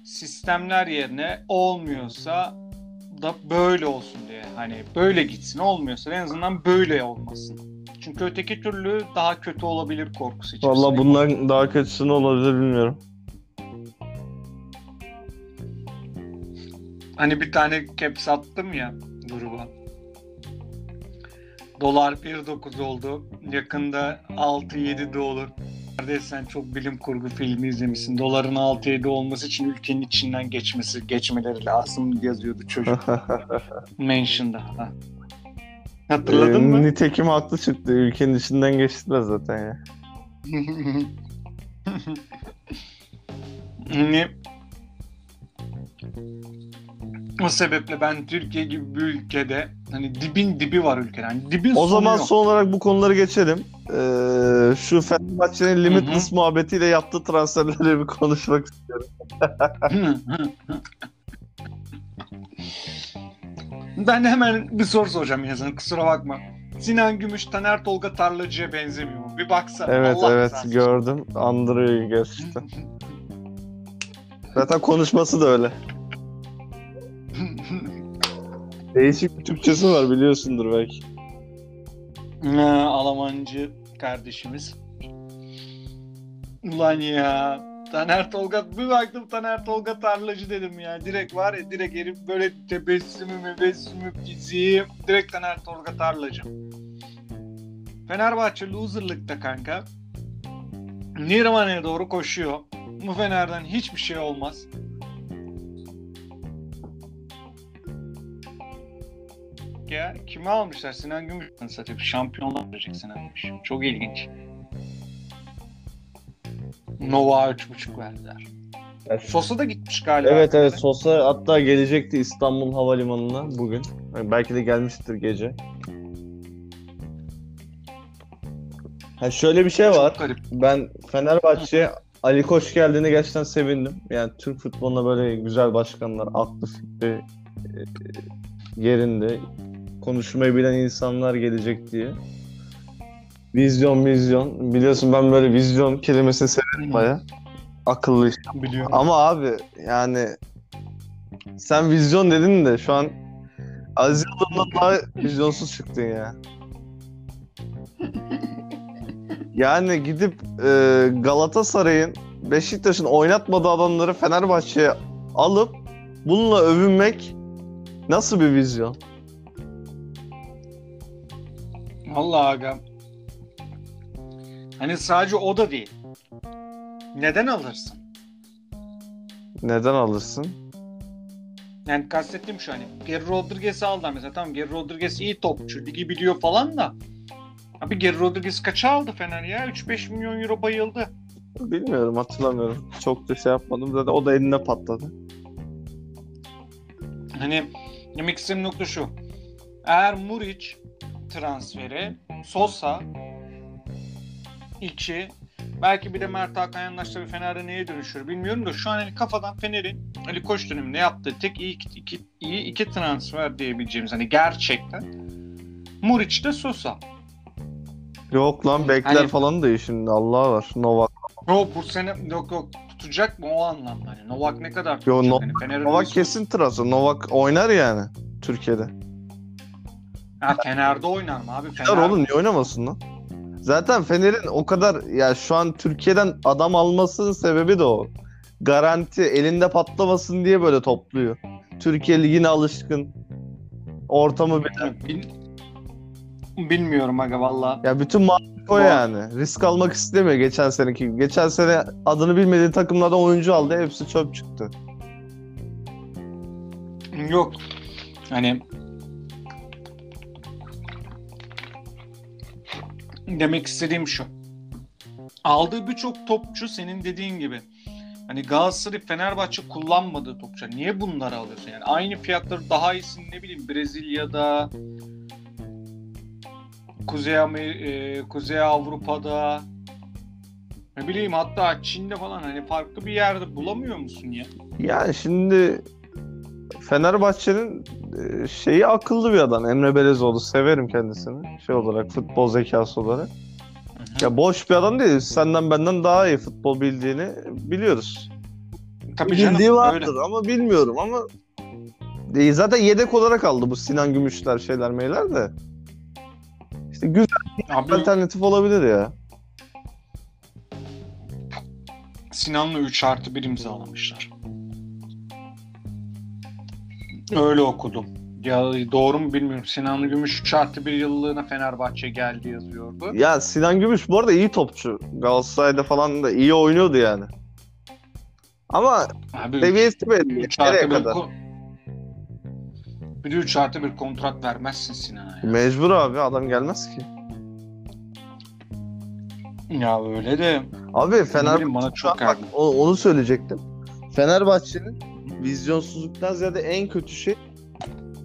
sistemler yerine olmuyorsa da böyle olsun diye. Hani böyle gitsin olmuyorsa en azından böyle olmasın. Çünkü öteki türlü daha kötü olabilir korkusu içerisinde. Valla bundan daha kötüsü ne olabilir bilmiyorum. Hani bir tane caps attım ya gruba. Dolar 1.9 oldu. Yakında 6-7 de olur. Kardeş sen çok bilim kurgu filmi izlemişsin. Doların 6-7 olması için ülkenin içinden geçmesi, geçmeleri lazım yazıyordu çocuk. <laughs> Mention'da. Ha. Hatırladın Ee, mı? Nitekim haklı çıktı. Ülkenin içinden geçtiler zaten ya. <laughs> Hani o sebeple ben Türkiye gibi bir ülkede hani dibin dibi var ülkeden. Hani dibin O zaman yok. son olarak bu konuları geçelim. Ee, şu Fenerbahçe'nin Limitless muhabbetiyle yaptığı transferleri bir konuşmak istiyorum. ben hemen bir soru soracağım yazın kusura bakma. Sinan Gümüş Taner Tolga Tarlacı'ya benzemiyor mu? Bir baksana. Evet Allah evet için. gördüm. Andırıyor gerçekten. Zaten konuşması da öyle. Değişik bir Türkçesi var biliyorsundur belki. Ha, Almancı kardeşimiz. Ulan ya. Taner Tolga bir baktım Taner Tolga tarlacı dedim ya. Direkt var ya direkt herif böyle tebessümü mebessümü fiziği direkt Taner Tolga tarlacı. Fenerbahçe loserlıkta kanka. Nirvana'ya doğru koşuyor. Bu Fener'den hiçbir şey olmaz. Ya kimi almışlar? Sinan Gümüş'ten satıyor. Şampiyonlar verecek Sinan Gümüş. Çok ilginç. Nova 3.5 verdiler. Sosa da gitmiş galiba. Evet evet Sosa hatta gelecekti İstanbul Havalimanı'na bugün. Yani belki de gelmiştir gece. Ha şöyle bir şey var. Ben Fenerbahçe Ali Koç geldiğine gerçekten sevindim. Yani Türk futboluna böyle güzel başkanlar, aklı fikri e, yerinde konuşmayı bilen insanlar gelecek diye. Vizyon, vizyon. Biliyorsun ben böyle vizyon kelimesini severim baya. Akıllı iş. Biliyorum. Ama abi yani sen vizyon dedin de şu an Aziz Yıldırım'dan daha vizyonsuz çıktın ya. <laughs> Yani gidip e, Galatasaray'ın Beşiktaş'ın oynatmadığı adamları Fenerbahçe'ye alıp bununla övünmek nasıl bir vizyon? Vallahi aga. Hani sadece o da değil. Neden alırsın? Neden alırsın? Yani kastettiğim şu hani Geri Rodriguez'i aldılar mesela. Tamam Geri Rodriguez iyi topçu. Ligi biliyor falan da. Abi Geri Rodriguez kaça aldı Fener ya? 3-5 milyon euro bayıldı. Bilmiyorum hatırlamıyorum. Çok da şey yapmadım. Zaten o da eline patladı. Hani demek istediğim nokta şu. Eğer Muriç transferi Sosa 2 belki bir de Mert Hakan Yandaş'ta bir Fener'de neye dönüşür bilmiyorum da şu an hani kafadan Fener'in Ali Koç döneminde yaptığı tek iyi iki, iki, iyi iki transfer diyebileceğimiz hani gerçekten Muriç de Sosa. Yok lan bekler Hani- falan da iyi şimdi. Allah var. Novak. Yok bu sene yok yok tutacak mı o anlamda hani Novak ne kadar Yo, tutacak No- hani Novak kesin transfer. Novak oynar yani Türkiye'de. Ha, Fener'de oynar mı abi Fener? Oğlum niye oynamasın lan? Zaten Fener'in o kadar ya şu an Türkiye'den adam almasının sebebi de o. Garanti elinde patlamasın diye böyle topluyor. Türkiye ligine alışkın. Ortamı bilen. Bil- Bilmiyorum aga valla. Ya bütün mantık o yani. Risk almak istemiyor geçen seneki. Geçen sene adını bilmediği takımlardan oyuncu aldı. Hepsi çöp çıktı. Yok. Hani demek istediğim şu. Aldığı birçok topçu senin dediğin gibi. Hani Galatasaray Fenerbahçe kullanmadığı topçu. Niye bunları alıyorsun? Yani aynı fiyatları daha iyisini ne bileyim Brezilya'da Kuzey Amer- e, Kuzey Avrupa'da ne bileyim hatta Çin'de falan hani farklı bir yerde bulamıyor musun ya? Yani şimdi Fenerbahçe'nin şeyi akıllı bir adam. Emre Belezoğlu severim kendisini. Şey olarak futbol zekası olarak. Ya boş bir adam değil. Senden benden daha iyi futbol bildiğini biliyoruz. Tabii canım Bildiği vardır öyle. ama bilmiyorum ama E, zaten yedek olarak aldı bu Sinan Gümüşler şeyler meyler de. İşte güzel Abi, alternatif olabilir ya. Sinan'la 3 artı 1 imzalamışlar. Öyle okudum. Ya doğru mu bilmiyorum. Sinan Gümüş 3 artı 1 yıllığına Fenerbahçe geldi yazıyordu. Ya Sinan Gümüş bu arada iyi topçu. Galatasaray'da falan da iyi oynuyordu yani. Ama Abi seviyesi belli. 3 Nereye artı 1 kadar? ko- bir de 3 artı 1 kontrat vermezsin Sinan'a ya. Mecbur abi adam gelmez ki. Ya öyle de Abi Fenerbahçe bana çok bak onu söyleyecektim. Fenerbahçe'nin vizyonsuzluktan ziyade en kötü şey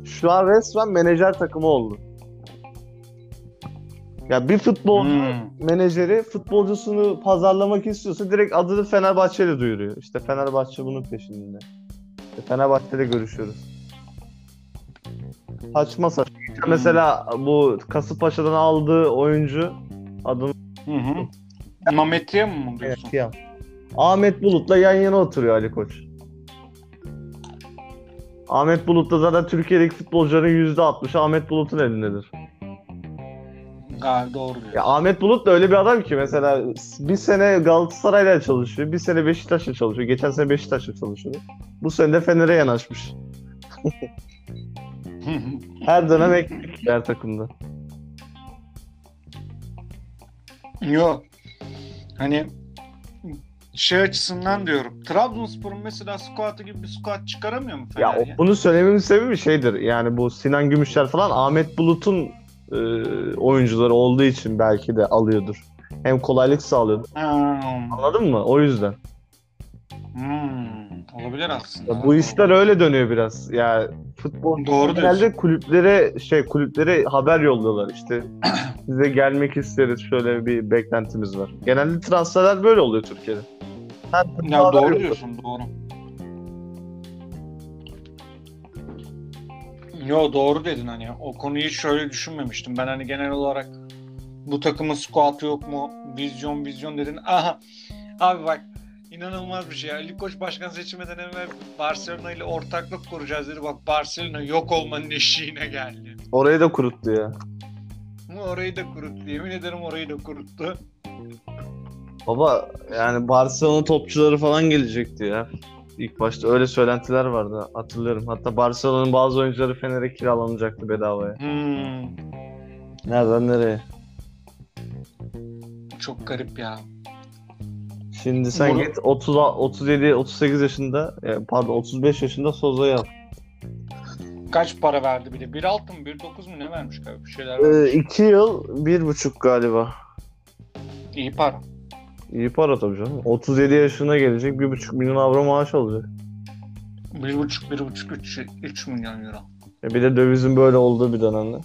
şu an resmen menajer takımı oldu. Ya bir futbolcu Hmm. menajeri futbolcusunu pazarlamak istiyorsa direkt adını Fenerbahçe'yle duyuruyor. İşte Fenerbahçe bunun peşinde. İşte Fenerbahçe'de görüşüyoruz. Saçma saçma. Hmm. Mesela bu Kasımpaşa'dan aldığı oyuncu adını Hı hı. Mametya mı diyorsun? Evet, ya. Ahmet Bulut'la yan yana oturuyor Ali Koç. Ahmet Bulut da zaten Türkiye'deki futbolcuların %60'ı Ahmet Bulut'un elindedir. Galiba doğru diyorsun. Ya Ahmet Bulut da öyle bir adam ki mesela bir sene Galatasaray'la çalışıyor, bir sene Beşiktaş'la çalışıyor. Geçen sene Beşiktaş'la çalışıyor. Bu sene de Fener'e yanaşmış. <laughs> Her dönem ekmek her takımda. Yok. Hani şey açısından diyorum. Trabzonspor'un mesela squat'ı gibi bir squat çıkaramıyor mu Ya Fener o- ya? bunu söylememin sebebi şeydir. Yani bu Sinan Gümüşler falan Ahmet Bulut'un e, oyuncuları olduğu için belki de alıyordur. Hem kolaylık sağlıyordur. Hmm. Anladın mı? O yüzden. Hmm. Olabilir aslında. Ya bu işler öyle dönüyor biraz. Ya futbol Doğru genelde diyorsun. kulüplere şey kulüplere haber yolluyorlar işte. <coughs> Size gelmek isteriz. Şöyle bir beklentimiz var. Genelde transferler böyle oluyor Türkiye'de. Takım Ya doğru yolluyor. diyorsun doğru. Yo doğru dedin hani o konuyu hiç şöyle düşünmemiştim. Ben hani genel olarak bu takımın squat'ı yok mu? Vizyon vizyon dedin. Aha abi bak inanılmaz bir şey. Ali Koç başkan seçilmeden evvel Barcelona ile ortaklık kuracağız dedi. Bak Barcelona yok olmanın eşiğine geldi. Orayı da kuruttu ya. Orayı da kuruttu. Yemin ederim orayı da kuruttu. Baba yani Barcelona topçuları falan gelecekti ya. İlk başta öyle söylentiler vardı hatırlıyorum. Hatta Barcelona'nın bazı oyuncuları Fener'e kiralanacaktı bedavaya. Hmm, Nereden nereye? çok garip ya. Şimdi sen Bunu- git 30 37 38 yaşında e, pardon 35 yaşında Soza'yı al. Kaç para verdi bir de? 1.6 mı 1.9 mu ne vermiş galiba bir şeyler vermiş. 2 yıl 1,5 galiba. İyi para. İyi para tabii canım. 37 yaşına gelecek 1,5 milyon avro maaş alacak. 1.5 1.5 3, 3 milyon euro. E bir de dövizin böyle olduğu bir dönemde.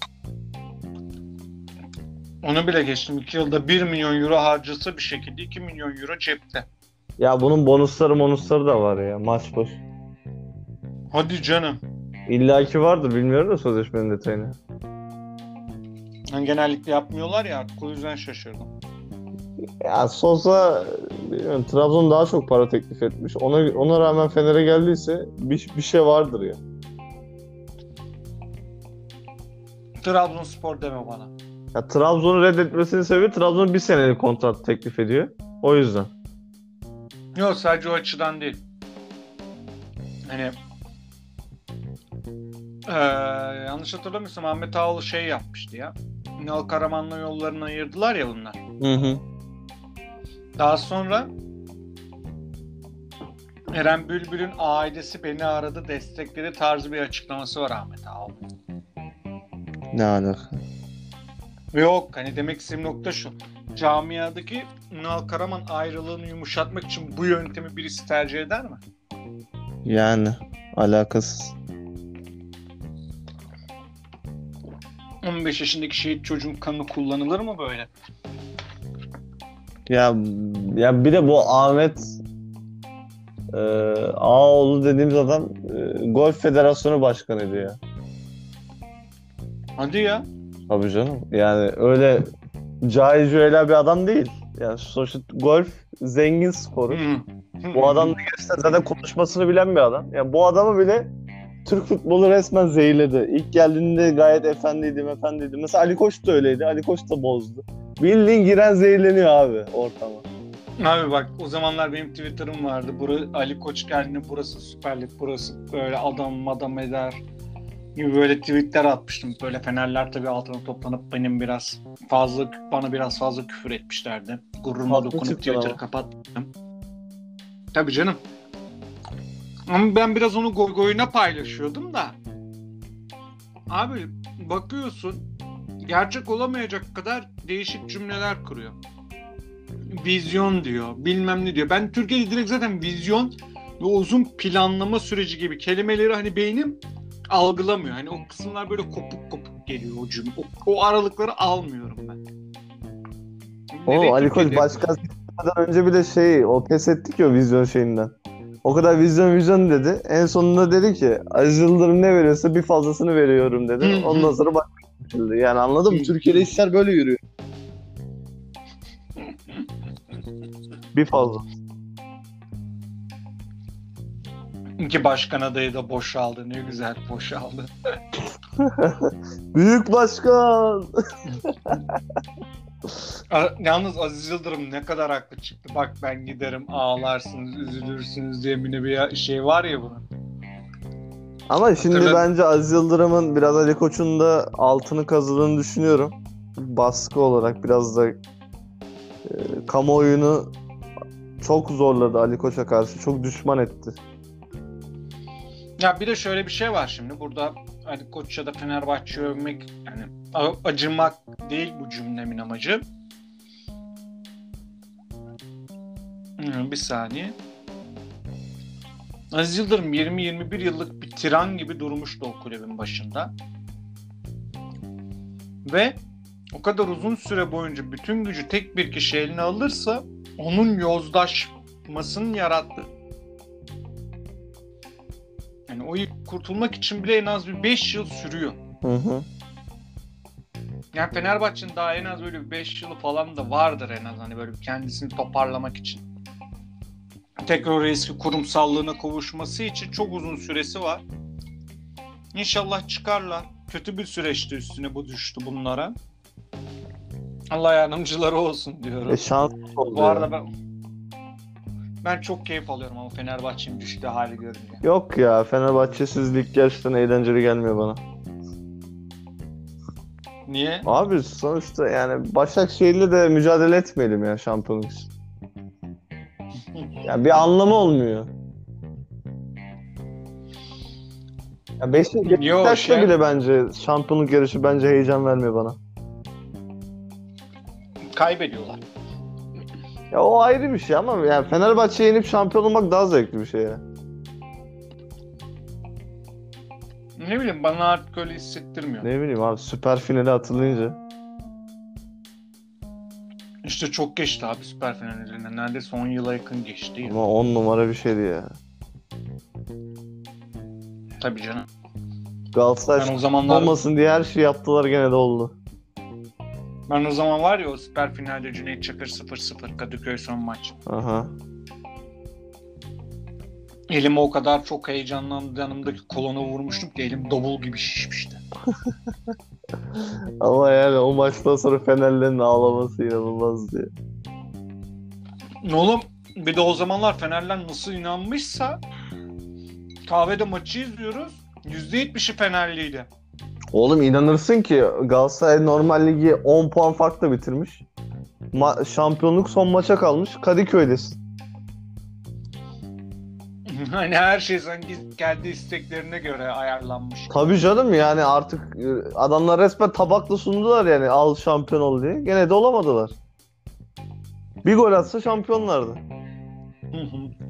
Onu bile geçtim. 2 yılda 1 milyon euro harcasa bir şekilde 2 milyon euro cepte. Ya bunun bonusları bonusları da var ya maç başı. Hadi canım. İlla ki vardır bilmiyorum da sözleşmenin detayını. Yani genellikle yapmıyorlar ya artık o yüzden şaşırdım. Ya Sosa bilmiyorum, Trabzon daha çok para teklif etmiş. Ona ona rağmen Fener'e geldiyse bir, bir şey vardır ya. Trabzonspor deme bana. Ya Trabzon'u reddetmesinin sebebi Trabzon bir senelik kontrat teklif ediyor. O yüzden. Yok sadece o açıdan değil. Hani eee, yanlış hatırlamıyorsam Ahmet Ağaoğlu şey yapmıştı ya. Ünal Karaman'la yollarını ayırdılar ya bunlar. Hı hı. Daha sonra Eren Bülbül'ün ailesi beni aradı destekledi tarzı bir açıklaması var Ahmet Ağaoğlu. Ne alaka? Yok hani demek istediğim nokta şu. Camiadaki Ünal Karaman ayrılığını yumuşatmak için bu yöntemi birisi tercih eder mi? Yani alakasız. 15 yaşındaki şehit çocuğun kanı kullanılır mı böyle? Ya ya bir de bu Ahmet e, Ağaoğlu dediğimiz adam e, Golf Federasyonu Başkanıydı ya. Hadi ya. Tabii canım. Yani öyle cahil cüela bir adam değil. Yani sonuçta golf zengin sporu. Bu adam da gerçekten zaten konuşmasını bilen bir adam. Yani bu adamı bile Türk futbolu resmen zehirledi. İlk geldiğinde gayet efendiydim, efendiydim. Mesela Ali Koç da öyleydi. Ali Koç da bozdu. Bildiğin giren zehirleniyor abi ortama. Abi bak o zamanlar benim Twitter'ım vardı. Bura, Ali Koç geldiğinde burası Süper Lig, burası böyle adam adam eder gibi böyle tweetler atmıştım. Böyle Fenerler tabii altına toplanıp benim biraz fazla bana biraz fazla küfür etmişlerdi. Gururuma Haklı dokunup Twitter'ı kapattım. Tabii canım. Ama ben biraz onu goy goyuna paylaşıyordum da. Abi bakıyorsun gerçek olamayacak kadar değişik cümleler kuruyor. Vizyon diyor, bilmem ne diyor. Ben Türkiye'de direkt zaten vizyon ve uzun planlama süreci gibi kelimeleri hani beynim algılamıyor. Hani o kısımlar böyle kopuk kopuk geliyor o cümle. O, o aralıkları almıyorum ben. O Ali Koç seçmeden önce bir de şey o pes ettik ya o vizyon şeyinden. O kadar vizyon vizyon dedi. En sonunda dedi ki Aziz Yıldırım ne veriyorsa bir fazlasını veriyorum dedi. Ondan sonra başkan seçildi. Yani anladın mı? Türkiye'de işler böyle yürüyor. bir fazla. İki başkan adayı da boşaldı. Ne güzel boşaldı. <laughs> Büyük başkan. Yalnız Aziz Yıldırım ne kadar haklı çıktı. Bak ben giderim ağlarsınız, üzülürsünüz diye bir şey var ya bunun. Ama şimdi Hatırladım. bence Aziz Yıldırım'ın biraz Ali Koç'un da altını kazıdığını düşünüyorum. Baskı olarak biraz da e, kamuoyunu çok zorladı Ali Koç'a karşı. Çok düşman etti. Ya bir de şöyle bir şey var şimdi. Burada Ali Koç ya da Fenerbahçe övmek yani acımak değil bu cümlemin amacı. Bir saniye. Aziz Yıldırım 20-21 yıllık bir tiran gibi durmuştu o kulübün başında. Ve o kadar uzun süre boyunca bütün gücü tek bir kişi eline alırsa onun yozlaşmasının yarattığı yani o kurtulmak için bile en az bir 5 yıl sürüyor. Hı hı. Yani Fenerbahçe'nin daha en az böyle bir 5 yılı falan da vardır en az hani böyle kendisini toparlamak için. Tekrar eski kurumsallığına kavuşması için çok uzun süresi var. İnşallah çıkarlar. Kötü bir süreçti üstüne bu düştü bunlara. Allah yardımcıları olsun diyorum. E şans oldu. Bu arada ben ben çok keyif alıyorum ama Fenerbahçe'nin düştüğü hali görünce. Yok ya Fenerbahçesiz lig gerçekten eğlenceli gelmiyor bana. Niye? Abi sonuçta yani Başakşehir'le de mücadele etmeyelim ya şampiyonluk için. Ya bir anlamı olmuyor. Ya Beşiktaş, Yo, Beşiktaş'ta şey- bile bence şampiyonluk yarışı bence heyecan vermiyor bana. Kaybediyorlar. Ya o ayrı bir şey ama yani Fenerbahçe'ye yenip şampiyon olmak daha zevkli bir şey ya. Ne bileyim bana artık öyle hissettirmiyor. Ne bileyim abi süper finali hatırlayınca. İşte çok geçti abi süper final üzerinden. Neredeyse 10 yıla yakın geçti. ya. Ama on numara bir şeydi ya. Tabii canım. Galatasaray Ben o zamanlar olmasın diye her şey yaptılar gene de oldu. ben o zaman var ya o süper finalde Cüneyt Çakır 0-0 Kadıköy son maç. Aha. Elime o kadar çok heyecanlandı yanımdaki kolona vurmuştum ki elim davul gibi şişmişti. <laughs> Ama yani o maçtan sonra Fenerlerin ağlaması inanılmaz diye. Oğlum bir de o zamanlar Fenerler nasıl inanmışsa kahvede maçı izliyoruz. %70'i Fenerliydi. Oğlum inanırsın ki Galatasaray normal ligi 10 puan farkla bitirmiş. Ma- şampiyonluk son maça kalmış. Kadıköy'desin. <laughs> hani her şey sanki kendi isteklerine göre ayarlanmış. Tabii canım yani artık e, adamlar resmen tabakla sundular yani al şampiyon ol diye. Gene de olamadılar. Bir gol atsa şampiyonlardı. <laughs>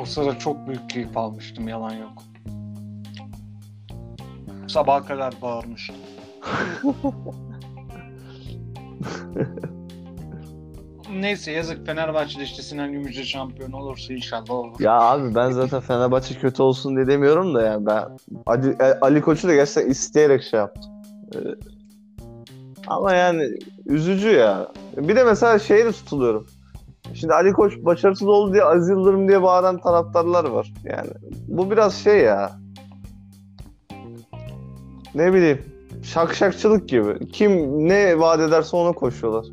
O sırada çok büyük keyif almıştım yalan yok. Sabaha kadar bağırmıştım. <laughs> Neyse yazık Fenerbahçe'de işte Sinan Gümüş'e şampiyon olursa inşallah olur. Ya abi ben zaten Fenerbahçe kötü olsun diye demiyorum da yani ben Ali, e, Ali Koç'u da gerçekten isteyerek şey yaptım. Ee, ama yani üzücü ya. Bir de mesela şeyi de tutuluyorum. Şimdi Ali Koç başarısız oldu diye Aziz Yıldırım diye bağıran taraftarlar var. Yani bu biraz şey ya. Ne bileyim. şakşakçılık gibi. Kim ne vaat ederse ona koşuyorlar.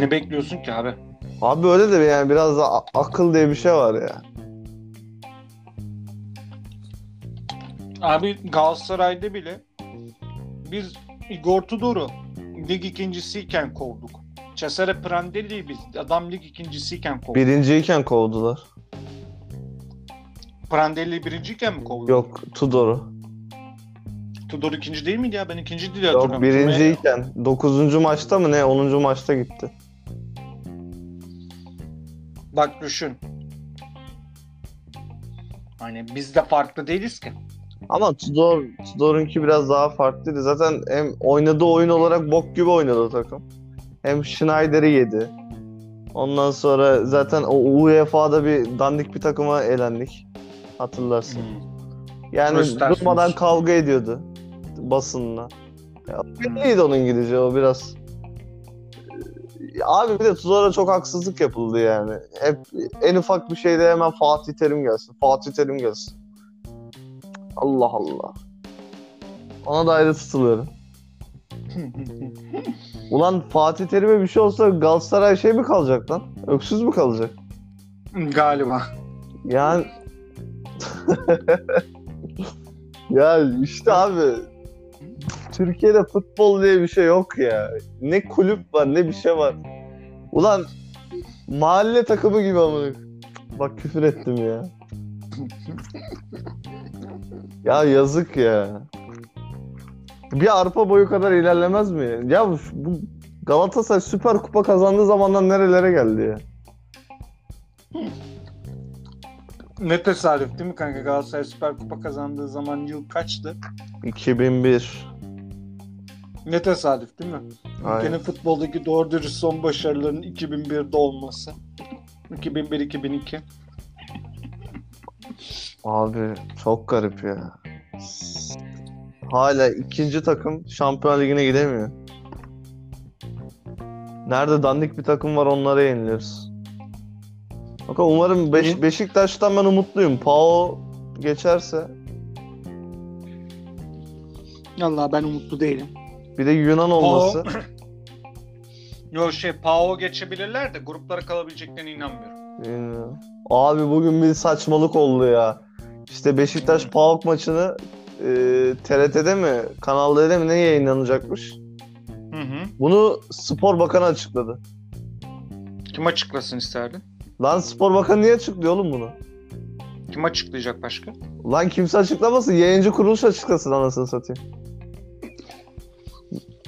Ne bekliyorsun ki abi? Abi öyle de yani biraz da a- akıl diye bir şey var ya. Abi Galatasaray'da bile biz Igor Tudor'u lig ikincisiyken kovduk. Cesare Prandelli'yi biz adam lig ikincisiyken kovduk. Birinciyken kovdular. Prandelli'yi birinciyken mi kovduk? Yok Tudor'u. Tudor ikinci değil miydi ya? Ben ikinci diye Yok birinciyken. 9. maçta mı ne? 10. maçta gitti. Bak düşün. Hani biz de farklı değiliz ki. Ama Tudor, Tudor'unki biraz daha farklıydı. Zaten hem oynadığı oyun olarak bok gibi oynadı takım. Hem Schneider'i yedi. Ondan sonra zaten o UEFA'da bir dandik bir takıma elendik. Hatırlarsın. Yani Östersiniz. durmadan kavga ediyordu basınla. Ya, belliydi onun İngilizce o biraz. Abi bir de Tudor'a çok haksızlık yapıldı yani. Hep en ufak bir şeyde hemen Fatih Terim gelsin. Fatih Terim gelsin. Allah Allah. Ona da ayrı tutuluyorum. <laughs> Ulan Fatih Terim'e bir şey olsa Galatasaray şey mi kalacak lan? Öksüz mü kalacak? Galiba. Yani <laughs> ya işte abi Türkiye'de futbol diye bir şey yok ya. Ne kulüp var ne bir şey var. Ulan mahalle takımı gibi amına. Bak küfür ettim ya. Ya yazık ya. Bir arpa boyu kadar ilerlemez mi? Ya bu- bu Galatasaray Süper Kupa kazandığı zamandan nerelere geldi ya? Ne tesadüf değil mi kanka? Galatasaray Süper Kupa kazandığı zaman yıl kaçtı? 2001. Ne tesadüf değil mi? Aynen. Ülkenin futboldaki doğru dürüst son başarılarının 2001'de olması. 2001-2002. Abi çok garip ya. Hala ikinci takım Şampiyon Ligi'ne gidemiyor. Nerede dandik bir takım var onlara yeniliyoruz. Bakalım umarım Beş-? Beşiktaş'tan ben umutluyum. Pau geçerse. Allah ben umutlu değilim. Bir de Yunan olması. Yo şey Pau geçebilirler de gruplara kalabileceklerine inanmıyorum. Bilmiyorum. Abi bugün bir saçmalık oldu ya. İşte Beşiktaş PAOK maçını e, TRT'de mi, Kanal D'de mi ne yayınlanacakmış? Hı hı. Bunu Spor Bakanı açıkladı. Kim açıklasın isterdin? Lan Spor Bakanı niye açıklıyor oğlum bunu? Kim açıklayacak başka? Lan kimse açıklamasın. Yayıncı kuruluş açıklasın anasını satayım.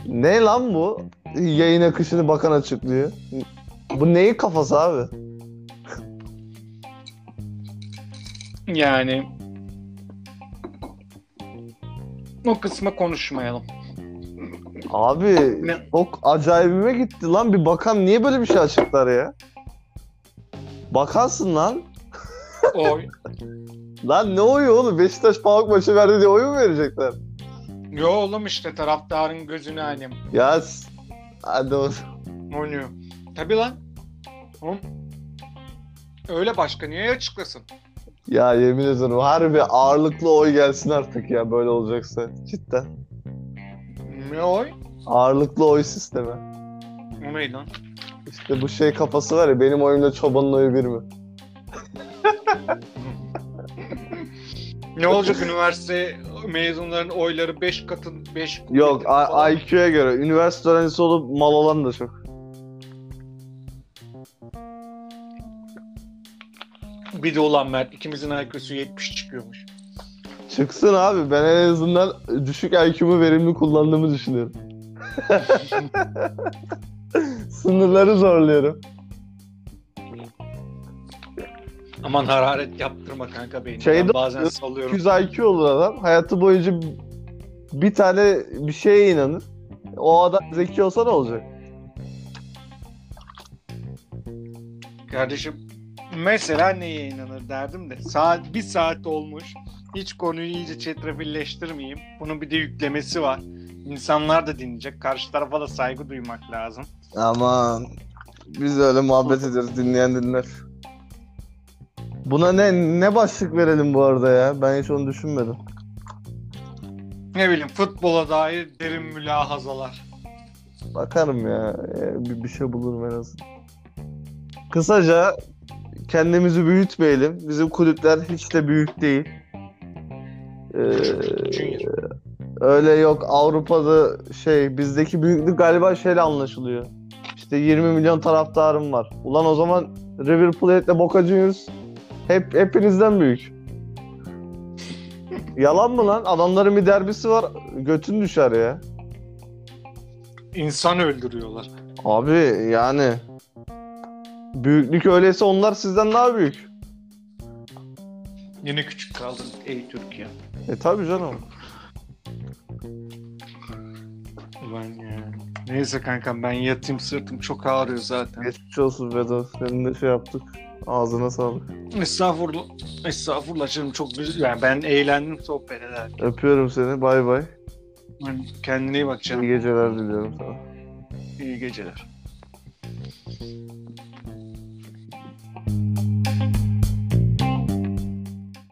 Ne lan bu? Yayın akışını bakan açıklıyor. Bu neyin kafası abi? Yani o kısma konuşmayalım. Abi Ne? çok acayibime gitti lan. Bir bakan niye böyle bir şey açıklar ya? Bakansın lan. Oy. Lan ne oyu oğlum? Beşiktaş PAOK maçı verdi diye oy mu verecekler? Yo oğlum işte taraftarın gözünü halim. Ya s- hadi o. Oynuyor. Tabi lan. Oğlum. Öyle başka niye açıklasın? Ya yemin ederim harbi ağırlıklı oy gelsin artık ya böyle olacaksa. Cidden. Ne oy? Ağırlıklı oy sistemi. O ne lan? İşte bu şey kafası var ya benim oyumla çobanın oyu bir mi? <laughs> Ne olacak üniversite mezunların oyları 5 katın 5 Yok I- IQ'ya göre. Üniversite öğrencisi olup mal olan da çok. Bir de ulan Mert ikimizin IQ'su 70 çıkıyormuş. Çıksın abi ben en azından düşük IQ'mu verimli kullandığımı düşünüyorum. <laughs> Sınırları zorluyorum. Aman hararet yaptırma kanka beni. Şeyde- ben bazen salıyorum. 200 IQ olur adam. Hayatı boyunca bir tane bir şeye inanır. O adam zeki olsa ne olacak? Kardeşim mesela neye inanır derdim de saat bir saat olmuş. Hiç konuyu iyice çetrefilleştirmeyeyim. Bunun bir de yüklemesi var. İnsanlar da dinleyecek. Karşı tarafa da saygı duymak lazım. Aman. Biz öyle muhabbet ederiz dinleyen dinler. Buna ne ne başlık verelim bu arada ya? Ben hiç onu düşünmedim. Ne bileyim futbola dair derin mülahazalar. Bakarım ya. Ee, Bir, bir şey bulurum en azından. Kısaca kendimizi büyütmeyelim. Bizim kulüpler hiç de büyük değil. Ee, Junior. öyle yok Avrupa'da şey bizdeki büyüklük galiba şeyle anlaşılıyor. İşte 20 milyon taraftarım var. Ulan o zaman River Plate'le Boca Juniors hep hepinizden büyük. Yalan mı lan? Adamların bir derbisi var. Götün düşer ya. İnsan öldürüyorlar. Abi yani büyüklük öyleyse onlar sizden daha büyük. Yine küçük kaldın ey Türkiye. E tabii canım. Ben. Neyse kankam ben yatayım sırtım çok ağrıyor zaten. Geçmiş olsun Vedat. Senin de şey yaptık. Ağzına sağlık. Estağfurullah. Estağfurullah canım çok güzel. Yani ben eğlendim sohbet ederken. Öpüyorum seni. Bay bay. Kendine iyi bak İyi canım. geceler diliyorum sana. İyi geceler.